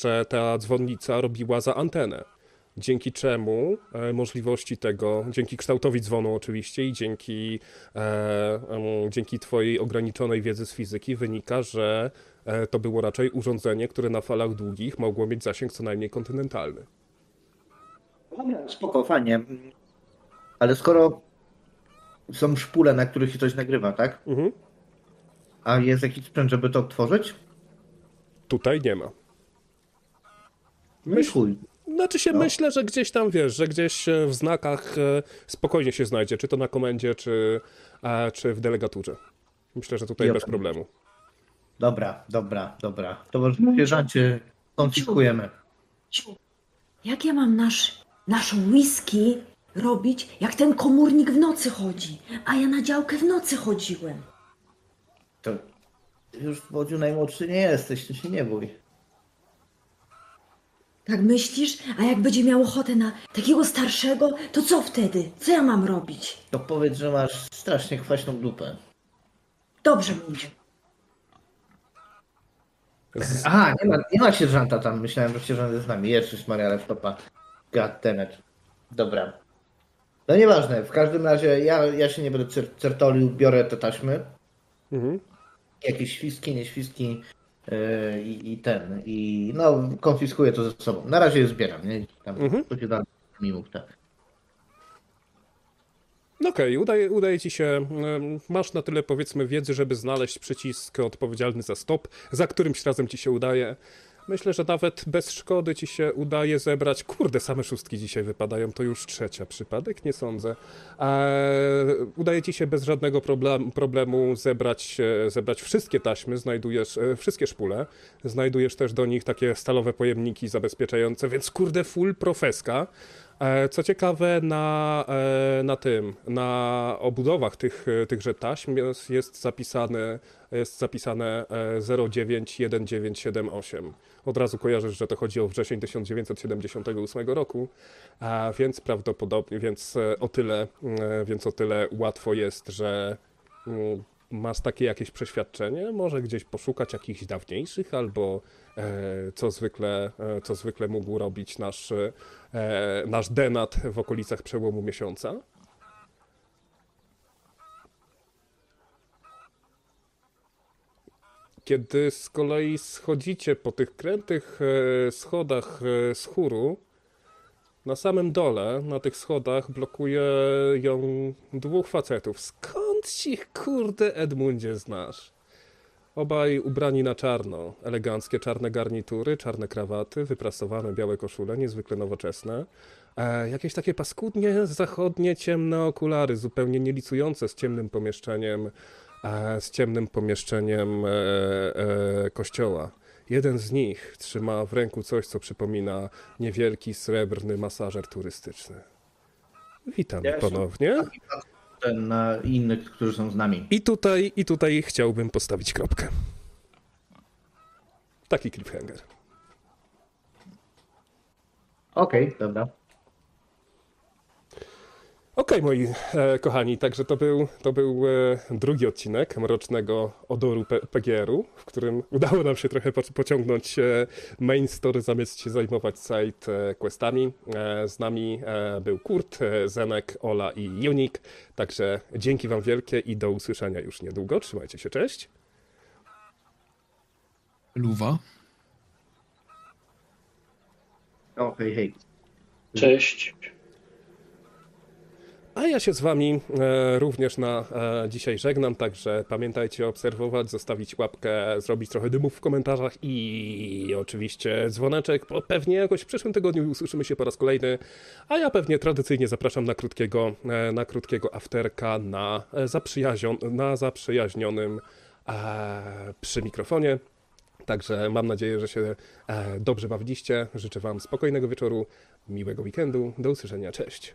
że ta dzwonnica robiła za antenę. Dzięki czemu e, możliwości tego, dzięki kształtowi dzwonu oczywiście i dzięki, e, dzięki twojej ograniczonej wiedzy z fizyki wynika, że e, to było raczej urządzenie, które na falach długich mogło mieć zasięg co najmniej kontynentalny. Spoko, fajnie. Ale skoro są szpule, na których się coś nagrywa, tak? Mhm. A jest jakiś sprzęt, żeby to odtworzyć? Tutaj nie ma. No i chuj. Znaczy się No. myślę, że gdzieś tam wiesz, że gdzieś e, w znakach e, spokojnie się znajdzie, czy to na komendzie, czy, e, czy w delegaturze. Myślę, że tutaj Ja bez tam- problemu. Dobra, dobra, dobra. To może sierżancie konfiskujemy. Jak ja mam nasz, naszą whisky robić, jak ten komórnik w nocy chodzi? A ja na działkę w nocy chodziłem. To już Wodziu najmłodszy nie jesteś, ty się nie bój. Tak myślisz? A jak będzie miał ochotę na takiego starszego, to co wtedy? Co ja mam robić? To powiedz, że masz strasznie kwaśną dupę. Dobrze mówię. Aha, nie ma, nie ma sierżanta tam. Myślałem, że sierżant jest z nami. Jezus Maria laptopa. God damn it. Dobra. No nieważne, w każdym razie ja, ja się nie będę cer- certolił, biorę te taśmy. Mhm. Jakieś świstki, nie świstki yy, i, i ten. I no, konfiskuję to ze sobą. Na razie je zbieram, nie? Tam Mhm. to się da mi mów, tak. No Okej, udaje, udaje ci się, masz na tyle powiedzmy wiedzy, żeby znaleźć przycisk odpowiedzialny za stop, za którymś razem ci się udaje. Myślę, że nawet bez szkody ci się udaje zebrać. Kurde, same szóstki dzisiaj wypadają, to już trzecia przypadek, nie sądzę. Eee, udaje ci się bez żadnego problem, problemu zebrać, e, zebrać wszystkie taśmy, znajdujesz e, wszystkie szpule, znajdujesz też do nich takie stalowe pojemniki zabezpieczające, więc kurde, full profeska. E, Co ciekawe, na, na tym, na obudowach tych, tychże taśm jest, zapisane, jest zapisane e, 091978. Od razu kojarzysz, że to chodzi o wrzesień 1978 roku, a więc prawdopodobnie, więc e, o tyle, e, więc o tyle łatwo jest, że mm, masz takie jakieś przeświadczenie, może gdzieś poszukać jakichś dawniejszych, albo e, co zwykle, co zwykle mógł robić nasz, nasz denat w okolicach przełomu miesiąca. Kiedy z kolei schodzicie po tych krętych e, schodach e, z chóru, na samym dole, na tych schodach, blokuje ją dwóch facetów. Skąd ci, kurde, Edmundzie, znasz? Obaj ubrani na czarno. Eleganckie czarne garnitury, czarne krawaty, wyprasowane białe koszule, niezwykle nowoczesne. E, jakieś takie paskudnie zachodnie, ciemne okulary, zupełnie nielicujące z ciemnym pomieszczeniem, z ciemnym pomieszczeniem e, e, kościoła. Jeden z nich trzyma w ręku coś, co przypomina niewielki srebrny masażer turystyczny. Witam Ja ponownie. Ten na innych, którzy są z nami. I tutaj, I tutaj chciałbym postawić kropkę. Taki cliffhanger. Okej, dobra. Okej, moi e, kochani, także to był, to był e, drugi odcinek Mrocznego Odoru P- PGR-u, w którym udało nam się trochę po, pociągnąć e, main story, zamiast się zajmować side e, questami. E, z nami e, był Kurt, e, Zenek, Ola i Unik, także dzięki wam wielkie i do usłyszenia już niedługo. Trzymajcie się, cześć. Luwa. O, hej, hej. Cześć. A ja się z Wami e, również na e, dzisiaj żegnam, także pamiętajcie obserwować, zostawić łapkę, zrobić trochę dymów w komentarzach i oczywiście dzwoneczek. bo Pewnie jakoś w przyszłym tygodniu usłyszymy się po raz kolejny, a ja pewnie tradycyjnie zapraszam na krótkiego, e, na krótkiego afterka na, zaprzyjazion, na zaprzyjaźnionym przy mikrofonie. Także mam nadzieję, że się dobrze bawiliście. Życzę Wam spokojnego wieczoru, miłego weekendu. Do usłyszenia. Cześć.